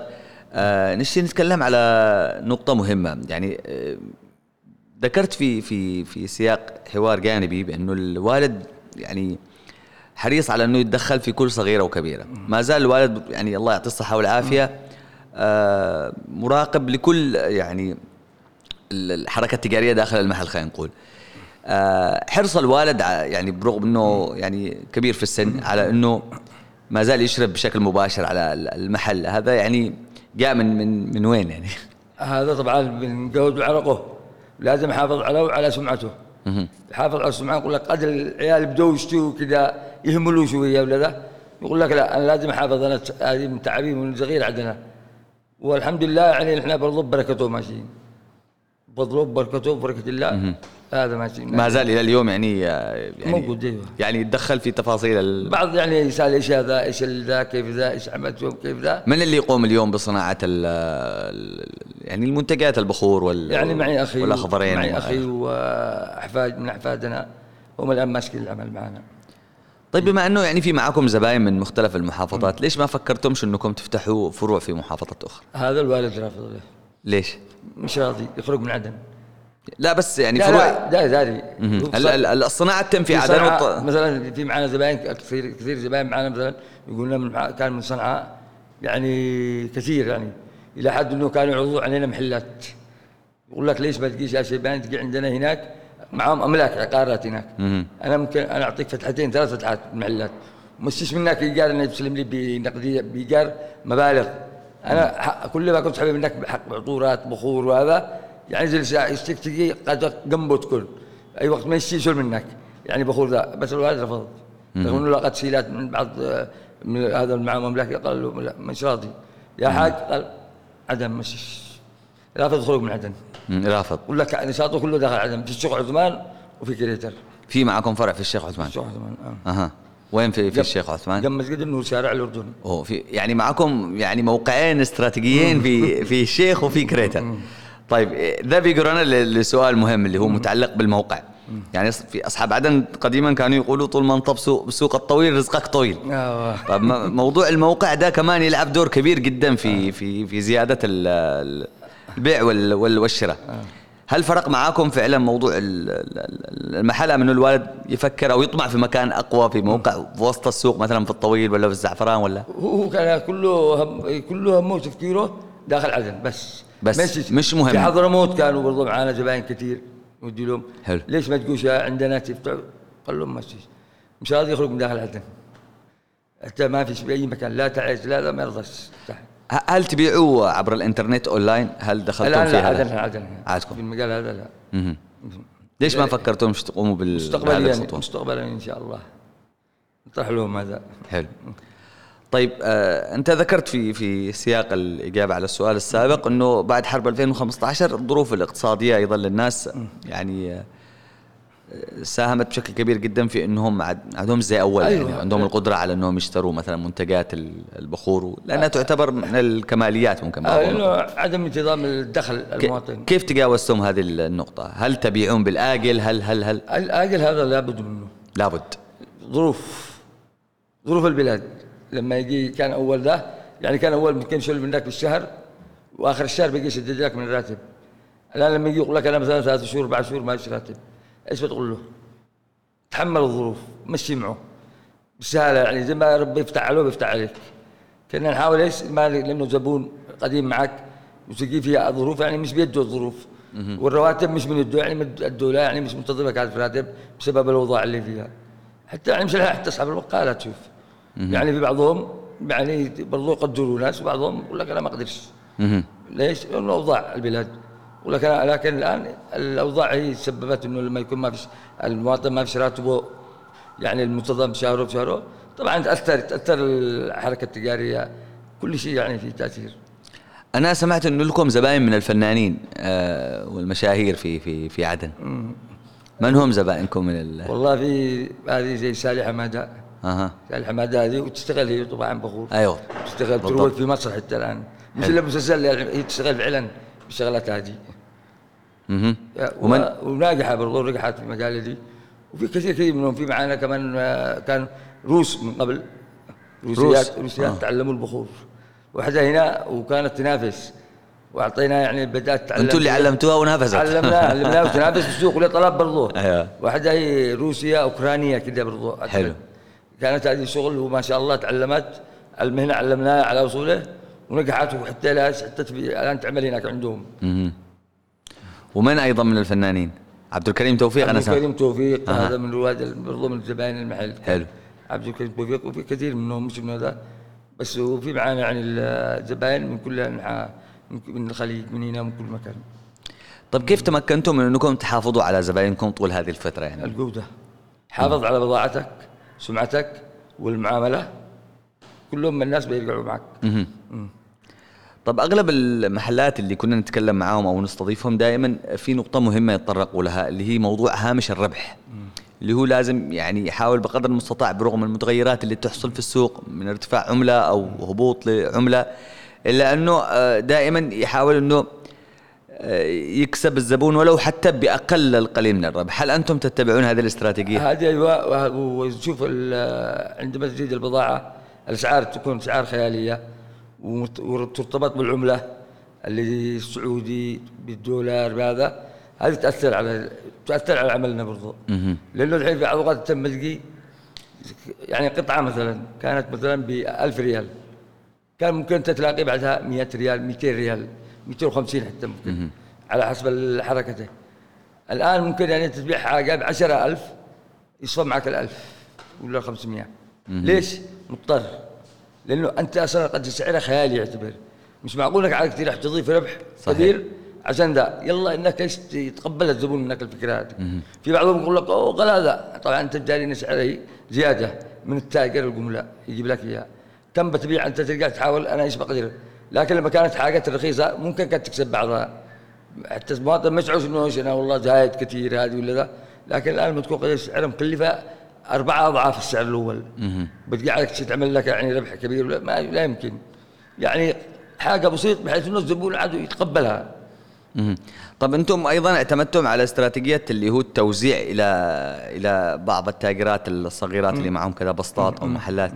آه نشتي نتكلم على نقطة مهمة. يعني آه ذكرت في في في سياق حوار جانبي بأنه الوالد يعني حريص على أنه يتدخل في كل صغيرة وكبيرة. ما زال الوالد يعني الله يعطيه الصحة والعافية آه مراقب لكل يعني الحركة التجارية داخل المحل خلينا نقول. آه حرص الوالد يعني برغم أنه يعني كبير في السن على أنه ما زال يشرب بشكل مباشر على ال- المحل. هذا يعني جاء من من من وين يعني؟ هذا طبعا من جهد وعرقه لازم يحافظ عليه وعلى سمعته. يحافظ على سمعته يقول لك قد العيال بدوا يشتوا كذا يهملوا شوية ولا ذا. يقول لك لا أنا لازم أحافظ أنا هذه من تعابين من صغير عندنا. والحمد لله يعني إحنا برضو بركته ماشيين بفضله بركته بركة الله. هذا ماشي ما زال إلى اليوم يعني يعني موجود، أيوة. يعني يتدخل في تفاصيل ال... بعض يعني يسأل إيش هذا إيش ذا كيف ذا إيش عملت يوم كيف ذا؟ من اللي يقوم اليوم بصناعة ال يعني المنتجات البخور وال يعني معي أخي والأخضرين معي أخي. وأحفاد من أحفادنا هم الآن ماسكين العمل معنا. طيب بما أنه يعني في معكم زباين من مختلف المحافظات ليش ما فكرتمش أنكم تفتحوا فروع في محافظات أخرى؟ هذا الوالد رافض ليش؟ مش راضي يخرج من عدن. لا بس يعني لا فروع لا داري ال- ال- الصناعة تتم في عدن صنعاء والط... مثلا في معنا زباين كثير كثير زباين معنا مثلا يقولون من كان من صنعاء يعني كثير يعني إلى حد إنه كانوا يعرضوا علينا محلات. يقول لك ليش ما تجيش يا شيبان تجي عندنا هناك معهم أملاك عقارات هناك. مهم. أنا ممكن أنا أعطيك فتحتين ثلاث فتحات محلات. مشيش منك ايجار إنه يسلم لي بنقدية بايجار مبالغ. أنا كل ما كنت حبيب منك بحق عطورات بخور وهذا يعني زي الساعة يشتك تجي قد جنبه تكون. أي وقت ما يشتي يسول منك. يعني بخور ذا بس الوالد رفض. رغم إنه لقى تسهيلات من بعض آه، من هذا المعامل المملكي قال له لا مش راضي يا حاج قال عدن مش رافض الخروج من عدن رافض. يقول لك نشاطه كله داخل عدن في الشيخ عثمان وفي كريتر. في معكم فرع في الشيخ عثمان؟ الشيخ عثمان آه. أها. وين في في الشيخ عثمان؟ جنب مسجد النور شارع الأردن. أوه في يعني معكم يعني موقعين استراتيجيين في في الشيخ وفي كريتر طيب ذا بيجرنا لسؤال مهم اللي هو متعلق بالموقع. يعني في أصحاب عدن قديما كانوا يقولوا طول ما انت بسوق الطويل رزقك طويل. آه. طيب موضوع الموقع ده كمان يلعب دور كبير جدا في في في زيادة ال- ال- البيع وال- وال- والشراء. هل فرق معاكم فعلا موضوع ال- ال- المحل انه الوالد يفكر أو يطمع في مكان أقوى في موقع في وسط السوق مثلا في الطويل ولا في الزعفران ولا؟ هو كان كله هم كله همه وتفكيره داخل عدن بس. بس مش, مش مهم. في حضرموت كانوا برضو معانا زباين كثير ودي لهم. حلو. ليش ما تجوش عندنا تفتح قال لهم ماشي. مش راضي يخرج من داخل عدن حتى ما فيش بأي مكان. لا تعيش لا لا ما يرضاش. هل تبيعوا عبر الإنترنت أونلاين؟ هل دخلتم الآن في لا هذا عدن عدن عادكم. في المجال هذا لا. ليش ما فكرتمش تقوموا بال مستقبليا يعني مستقبلا إن شاء الله. نطرح لهم هذا. حلو. طيب آه أنت ذكرت في في سياق الإجابة على السؤال السابق إنه بعد حرب 2015 الظروف الاقتصادية أيضا للناس يعني آه ساهمت بشكل كبير جدا في إنهم عندهم زي أول أيوة. يعني عندهم القدرة على إنهم يشتروا مثلا منتجات البخور لأنها تعتبر من الكماليات ممكن آه إنه عدم انتظام الدخل المواطن. كيف تجاوزتم هذه النقطة؟ هل تبيعون بالآجل؟ هل هل هل؟ الآجل هذا لابد منه. لابد. ظروف ظروف البلاد. لما يجي كان أول ده يعني كان أول ممكن يشيل منك بالشهر وآخر الشهر بيجي يسدد لك من الراتب. الآن لما يجي يقول لك أنا مثلا ثلاث شهور أربع شهور ما راتب إيش بتقول له؟ تحمل الظروف مشي معه. بسهالة يعني زي ما ربي يفتح عليه بيفتح عليك. كنا نحاول إيش؟ ما لأنه زبون قديم معك وتجي فيها ظروف يعني مش بيده الظروف. والرواتب مش من يده يعني من الدولة يعني مش منتظمة كانت في راتب بسبب الأوضاع اللي فيها. حتى يعني مش حتى أصحاب الوقالة تشوف. يعني في بعضهم يعني برضو يقدروا ناس وبعضهم يقول لك أنا ما أقدرش. ليش؟ لأنه أوضاع البلاد. ولكن لكن الآن الأوضاع هي سببت إنه لما يكون ما فيش المواطن ما فيش راتبه يعني المنتظم بشهره بشهره. طبعا تأثر تأثر الحركة التجارية. كل شيء يعني في تأثير. أنا سمعت إنه لكم زباين من الفنانين آه والمشاهير في في في عدن. من هم زبائنكم من ال والله في هذه زي سالي حماده أها. سالي حماده هذه وتشتغل هي طبعا بخور. أيوه. تشتغل تروج في مصر حتى الآن. مش إلا مسلسل هي تشتغل فعلا بالشغلات هذه. أها ومن؟ وناجحة برضه نجحت في المجال دي وفي كثير كثير منهم في معانا كمان آه، كان روس من قبل. روسيات روسيات آه. تعلموا البخور. واحدة هنا وكانت تنافس. وأعطينا يعني بدأت تعلم أنتم اللي علمتوها ونافست علمناها علمناها وتنافس بالسوق ولها طلب برضه أيوه. واحدة هي روسيا اوكرانيا كذا برضه حلو. كانت هذه شغل وما شاء الله تعلمت المهنة علمناها على وصوله ونجحت وحتى لها حتى الآن تعمل هناك عندهم. أها ومن أيضا من الفنانين؟ عبد الكريم توفيق أنا عبد الكريم توفيق آه. هذا من رواد برضه من زباين المحل. حلو. عبد الكريم توفيق وفي كثير منهم مش من هذا بس وفي معانا يعني الزباين من كل أنحاء من الخليج من هنا من كل مكان. طيب كيف تمكنتم من أنكم تحافظوا على زباينكم طول هذه الفترة يعني؟ الجودة. حافظ على بضاعتك. سمعتك والمعاملة كلهم من الناس بيرجعوا معك. طب أغلب المحلات اللي كنا نتكلم معاهم أو نستضيفهم دائما في نقطة مهمة يتطرقوا لها اللي هي موضوع هامش الربح. اللي هو لازم يعني يحاول بقدر المستطاع برغم المتغيرات اللي تحصل في السوق من ارتفاع عملة أو هبوط لعملة إلا أنه آه، دائما يحاول أنه يكسب الزبون ولو حتى بأقل القليل من الربح، هل أنتم تتبعون هذه الاستراتيجية؟ هذه أيوه وشوف عندما تزيد البضاعة الأسعار تكون أسعار خيالية وترتبط بالعملة اللي السعودي بالدولار بهذا. هذه تأثر على تأثر على عملنا برضو. لأنه الحين في اوقات تم تلقي يعني قطعة مثلا كانت مثلا ب 1000 ريال. كان ممكن انت تلاقي بعدها 100 ريال 200 ريال. 250 حتى ممكن. على حسب حركته. الآن ممكن يعني تبيع حاجة ب 10000 يصفى معك ال 1000 ولا 500 ليش؟ مضطر. لأنه أنت أصلا قد سعرها خيالي يعتبر. مش معقول إنك على كثير راح تضيف ربح صحيح. كبير عشان ذا. يلا إنك إيش يتقبل الزبون منك الفكرة هذه. في بعضهم يقول لك أوه غلاظه طبعا أنت جاري سعره زيادة من التاجر الجمله يجيب لك إياها. كم بتبيع أنت تلقى تحاول أنا إيش بقدر؟ لكن لما كانت حاجات رخيصة ممكن كانت تكسب بعضها. حتى المواطن ما يشعرش إنه أنا والله زايد كثير هذه ولا ذا. لكن الآن لما تكون سعرها مكلفة أربعة أضعاف السعر الأول. بتقعدك تعمل لك يعني ربح كبير ولا ما لا يمكن. يعني حاجة بسيط بحيث إنه الزبون عاد يتقبلها. طب أنتم أيضا اعتمدتم على استراتيجية اللي هو التوزيع إلى إلى بعض التاجرات الصغيرات اللي معهم كذا بسطات أو محلات.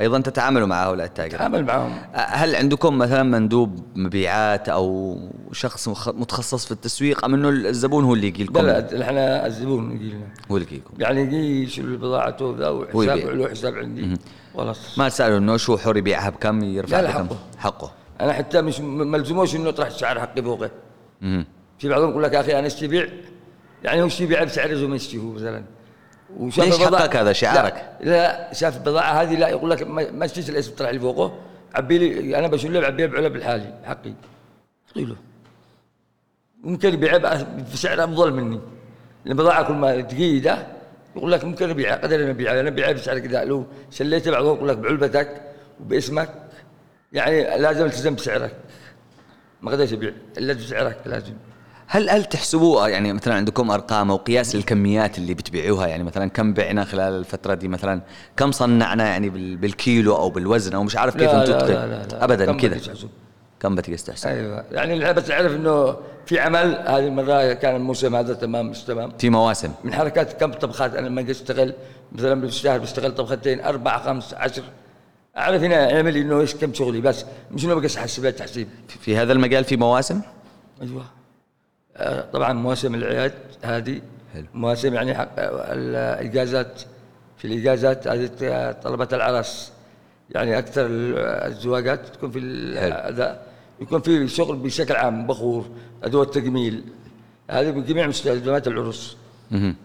أيضا تتعاملوا مع هؤلاء التاجرين نتعامل معهم. هل عندكم مثلا مندوب مبيعات أو شخص متخصص في التسويق أم إنه الزبون هو اللي يجي لكم؟ لا إحنا الزبون يجي لنا. هو اللي يجي لكم. يعني يجي يشيل البضاعة وذا وحساب له حساب عندي. خلاص. ما تسألوا إنه شو حر يبيعها بكم يرفع لا حقه. حقه. أنا حتى مش ملزموش إنه يطرح السعر حقي فوقه. في بعضهم يقول لك يا أخي أنا اشتري بيع يعني هو يبيع بسعر زي ما هو مثلا؟ وشاف ليش حقك هذا شعارك؟ لا, لا شاف البضاعة هذه لا يقول لك ما تشتري الاسم طلع لي فوقه عبي لي أنا بشيل له بعبيه بعلب بالحالي حقي. اعطي له ممكن يبيع بسعر أفضل مني. البضاعه كل ما تقيده يقول لك ممكن ابيعها قدر أنا ابيعها أنا ابيعها بسعر كذا. لو شليته بعضهم يقول لك بعلبتك وباسمك. يعني لازم التزم بسعرك. ما قدرت ابيع إلا بسعرك لازم. هل هل تحسبوا يعني مثلا عندكم أرقام أو قياس للكميات اللي بتبيعوها؟ يعني مثلا كم بعنا خلال الفترة دي مثلا؟ كم صنعنا يعني بال- بالكيلو أو بالوزن أو مش عارف كيف أنتم ابدا كذا؟ كم بتقيس تحسب؟ أيوه. يعني بس أعرف إنه في عمل هذه المرة كان الموسم هذا تمام مش تمام؟ في مواسم. من حركات كم طبخات؟ أنا لما أجي أشتغل مثلا بالشهر بشتغل طبختين أربع خمس عشر. أعرف هنا اعمل إنه إيش كم شغلي بس مش إنه بقيس حسابات تحسيب. في- هذا المجال في مواسم؟ أيوه. طبعا مواسم الاعياد هذه حلو. مواسم يعني حق آه، الإجازات في الإجازات هذه طلبة العرس يعني أكثر ال- الزواجات تكون في. هذا يكون في شغل بشكل عام بخور ادوات تجميل هذه بجميع مستلزمات العرس مهم.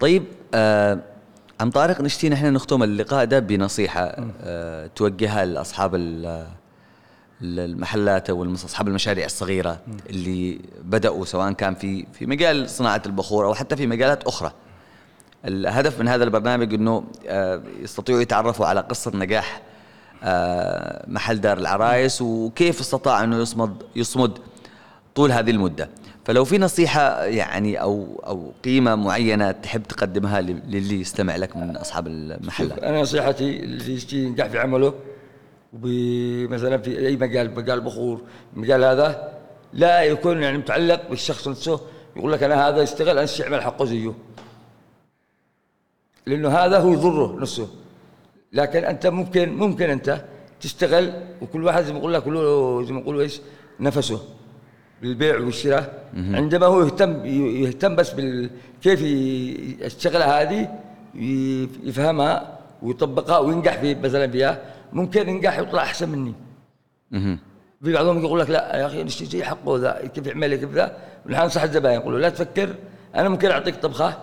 طيب آه عم طارق نشتي نحن نختم اللقاء ده بنصيحة آه توجهها ال- المحلات أو المس- أصحاب المشاريع الصغيرة اللي بدأوا سواء كان في في مجال صناعة البخور أو حتى في مجالات أخرى. الهدف من هذا البرنامج أنه آه يستطيعوا يتعرفوا على قصة نجاح آه محل دار العرايس وكيف استطاع أنه يصمد يصمد طول هذه المدة. فلو في نصيحة يعني أو أو قيمة معينة تحب تقدمها للي يستمع لك من أصحاب المحلات. أنا نصيحتي اللي ينجح في عمله مثلا في أي مجال مجال بخور مجال هذا لا يكون يعني متعلق بالشخص نفسه. يقول لك أنا هذا يشتغل أنا أعمل حقه زيه. لأنه هذا هو يضره نفسه. لكن أنت ممكن ممكن أنت تشتغل وكل واحد زي ما أقول لك له زي ما يقولوا إيش؟ نفسه. بالبيع والشراء. عندما هو يهتم يهتم بس بال كيف الشغله هذه يفهمها ويطبقها وينجح في مثلا فيها. ممكن ينجح ويطلع أحسن مني. مهم. في بعضهم يقول لك لا يا أخي نشتري حقه ذا؟ كيف يعمل كيف ذا؟ ونحن ننصح الزباين يقول له لا تفكر أنا ممكن أعطيك طبخة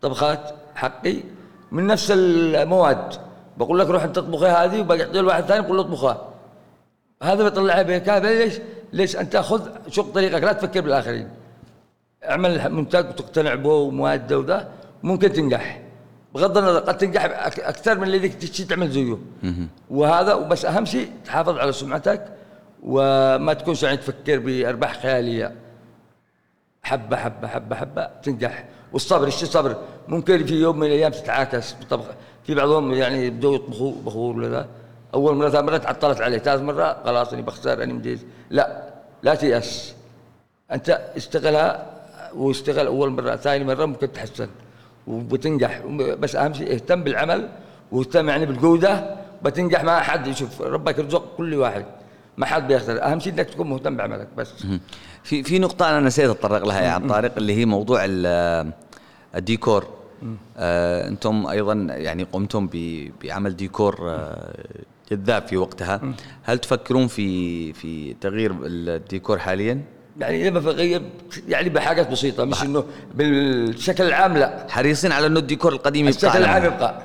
طبخات حقي من نفس المواد. بقول لك روح أنت اطبخي هذه وبعطيه لواحد ثاني بقول له اطبخها. هذا بيطلعها بكذا ليش؟ ليش أنت خذ شوف طريقك لا تفكر بالآخرين. اعمل منتج وتقتنع به ومواده وذا ممكن تنجح. بغض النظر قد تنجح أكثر من اللي تشتي تعمل زيه. وهذا وبس أهم شيء تحافظ على سمعتك وما تكونش يعني تفكر بأرباح خيالية. حبة حبة حبة حبة تنجح. والصبر الشيء صبر ممكن في يوم من الأيام تتعاكس بالطبخ. في بعضهم يعني بدوا يطبخوا بخور ولا أول مرة ثاني مرة تعطلت عليه. ثالث مرة خلاص أني بخسر أني مدير لا لا تيأس. أنت اشتغلها واشتغل أول مرة ثاني مرة ممكن تحسن. وبتنجح. بس أهم شيء اهتم بالعمل واهتم يعني بالجودة. بتنجح ما حد. يشوف ربك يرزق كل واحد. ما حد بيخسر. أهم شيء إنك تكون مهتم بعملك بس. في في نقطة أنا نسيت أتطرق لها يا عم طارق اللي هي موضوع ال- الديكور. آه أنتم أيضا يعني قمتم بعمل ديكور آه جذاب في وقتها. هل تفكرون في في تغيير الديكور حاليا؟ يعني لما بغير يعني بحاجات بسيطة مش إنه بالشكل العام لا. حريصين على أنه الديكور القديم يبقى الشكل العام يبقى.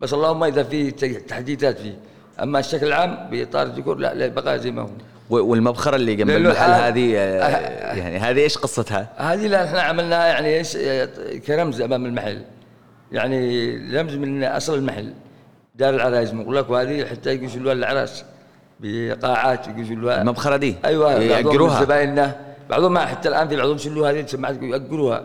بس اللهم إذا في تحديثات فيه. أما الشكل العام بإطار الديكور لا لا بقى زي ما هو. و- والمبخرة اللي جنب المحل آه، هذه آه آه، يعني هذه إيش قصتها؟ هذه لا إحنا عملناها يعني إيش كرمز أمام المحل. يعني رمز من أصل المحل. دار العرايس لك وهذه حتى يقولوا العراس. بقاعات يقولوا المبخرة دي؟ أيوه يأجروها؟ زبايننا. بعضهم ما حتى الآن في بعضهم شلوا هذه سمعت يأجروها.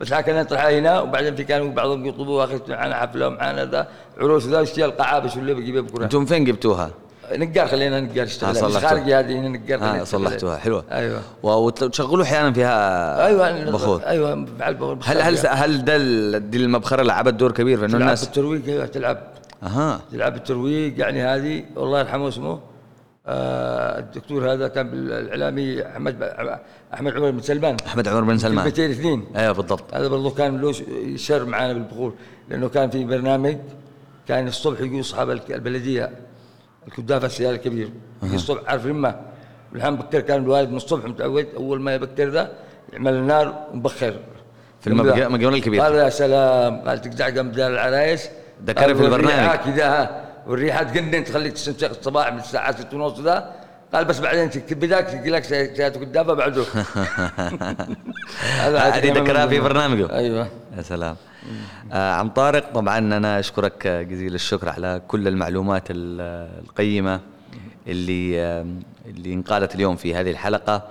بس لكن نطرحها هنا وبعدين في كانوا بعضهم يطلبوا أخي معنا حفله ومعنا ذا عروس ذا اشتري القاعة بشلوا بجيبها بكره أنتم فين جبتوها؟ نقار خلينا نقار اشتغل مش صلحتوها. خارجي هذه هنا نقار نشتغل. صلحتوها. حلوة. أيوه. وتشغلوا أحيانا فيها أيوه بخور. أيوه بعد بخور. هل هل هل ده ال- دي المبخرة لعبت دور كبير في انه تلعب الناس بالترويج أيوه تلعب. أها. تلعب بالترويج يعني هذه الله يرحمه اسمه. آه الدكتور هذا كان بالإعلامي أحمد أحمد عمر بن سلمان. أحمد عمر بن سلمان. كلمتين اثنين. أيوه بالضبط. هذا برضه كان له شر معانا بالبخور لأنه كان في برنامج كان الصبح يجوا أصحاب البلدية الكدافه السيارة الكبير. يجي الصبح عارف لما والحين بكر كان الوالد من الصبح متعود أول ما يبكر ذا يعمل النار ومبخر. في المجنون الكبير. قال يا سلام قال تقطع جنب دار العرايس. قال في البرنامج. كذا والريحة تجنن تخليك تستنشق الصباح من الساعة 6 ونص ذا. قال بس بعدين تكتب بداك تجي لك سيارة كدافه بعده. هذه ذكرها في برنامجه. أيوه. يا سلام. آه عم طارق طبعا أنا أشكرك جزيل الشكر على كل المعلومات القيمة اللي اللي انقالت اليوم في هذه الحلقة.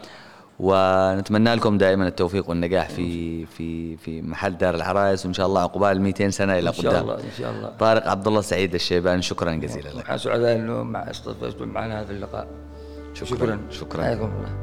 ونتمنى لكم دائما التوفيق والنجاح في في في محل دار العرايس وإن شاء الله عقبال 200 سنة إلى قدام إن شاء الله إن شاء الله. طارق عبد الله سعيد الشيبان شكرا جزيلا لك. سعداء انه مع استضفتم معنا هذا اللقاء. شكرا شكرا, شكرا.